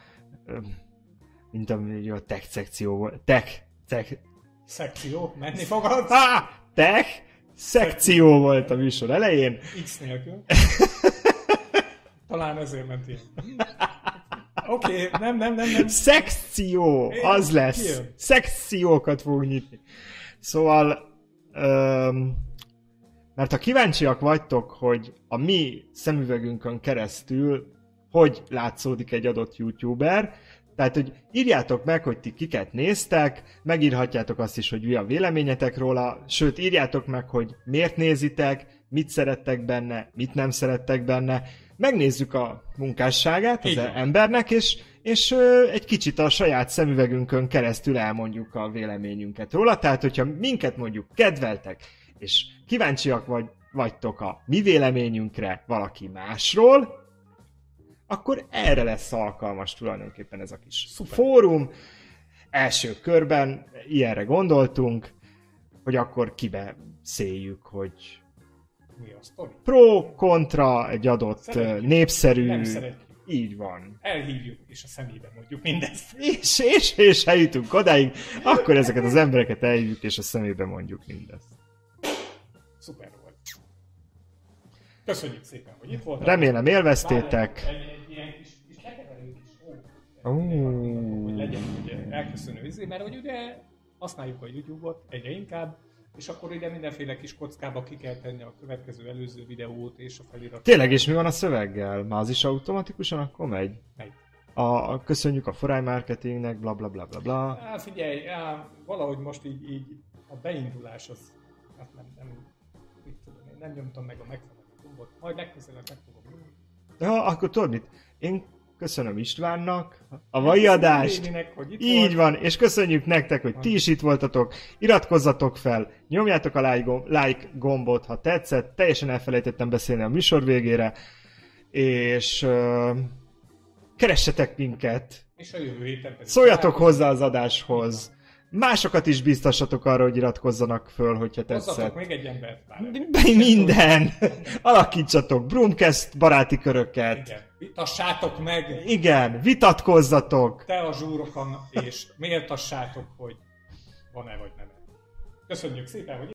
mint a tech szekció volt. Tech, tech. Szekció, menni fogad? Ah, tech, szekció volt a műsor elején. X nélkül. Talán ezért ment ilyen. Oké, okay, nem, nem, nem, nem. Szekció, az lesz. Szekciókat fog nyitni. Szóval, öm, mert ha kíváncsiak vagytok, hogy a mi szemüvegünkön keresztül hogy látszódik egy adott youtuber, tehát, hogy írjátok meg, hogy ti kiket néztek, megírhatjátok azt is, hogy mi a véleményetek róla, sőt, írjátok meg, hogy miért nézitek, mit szerettek benne, mit nem szerettek benne. Megnézzük a munkásságát az embernek, és, és ö, egy kicsit a saját szemüvegünkön keresztül elmondjuk a véleményünket róla. Tehát, hogyha minket mondjuk kedveltek, és kíváncsiak vagy, vagytok a mi véleményünkre valaki másról, akkor erre lesz alkalmas tulajdonképpen ez a kis Szuper. fórum. Első körben ilyenre gondoltunk, hogy akkor kibe széljük, hogy Mi a sztori? pro, kontra egy adott Szeretjük. népszerű... Nem szeretjük. Így van. Elhívjuk, és a szemébe mondjuk mindezt. És, és, és eljutunk odáig, akkor ezeket az embereket elhívjuk, és a szemébe mondjuk mindezt. Szuper volt. Köszönjük szépen, hogy itt voltál. Remélem élveztétek. Egy, egy ilyen kis, kis lekeverőt is. Ó, hogy legyen ugye elköszönő izé, mert hogy ugye használjuk a YouTube-ot egyre inkább, és akkor ide mindenféle kis kockába ki kell tenni a következő előző videót és a felirat. Tényleg, és mi van a szöveggel? Már az is automatikusan akkor megy? Megy. A, a köszönjük a foráj marketingnek, bla bla bla bla bla. Á, figyelj, á, valahogy most így, így a beindulás az, hát nem, nem, nem nyomtam meg a megfelelő gombot. Majd legközelebb meg fogom nyomni. Ja, akkor tudod mit? Én köszönöm Istvánnak a mai adást. Hogy Így volt. van, és köszönjük nektek, hogy ti is itt voltatok. Iratkozzatok fel, nyomjátok a like, gomb, like gombot, ha tetszett. Teljesen elfelejtettem beszélni a műsor végére. És uh, keressetek minket, És a jövő héten pedig szóljatok hozzá az adáshoz. Másokat is biztassatok arra, hogy iratkozzanak föl, hogyha Hozzatok tetszett. még egy embert pár. Minden! Alakítsatok Brumcast baráti köröket. Igen. Vitassátok meg Igen, vitatkozzatok. te a zsúrokon, és méltassátok, hogy van-e vagy nem. Köszönjük szépen, hogy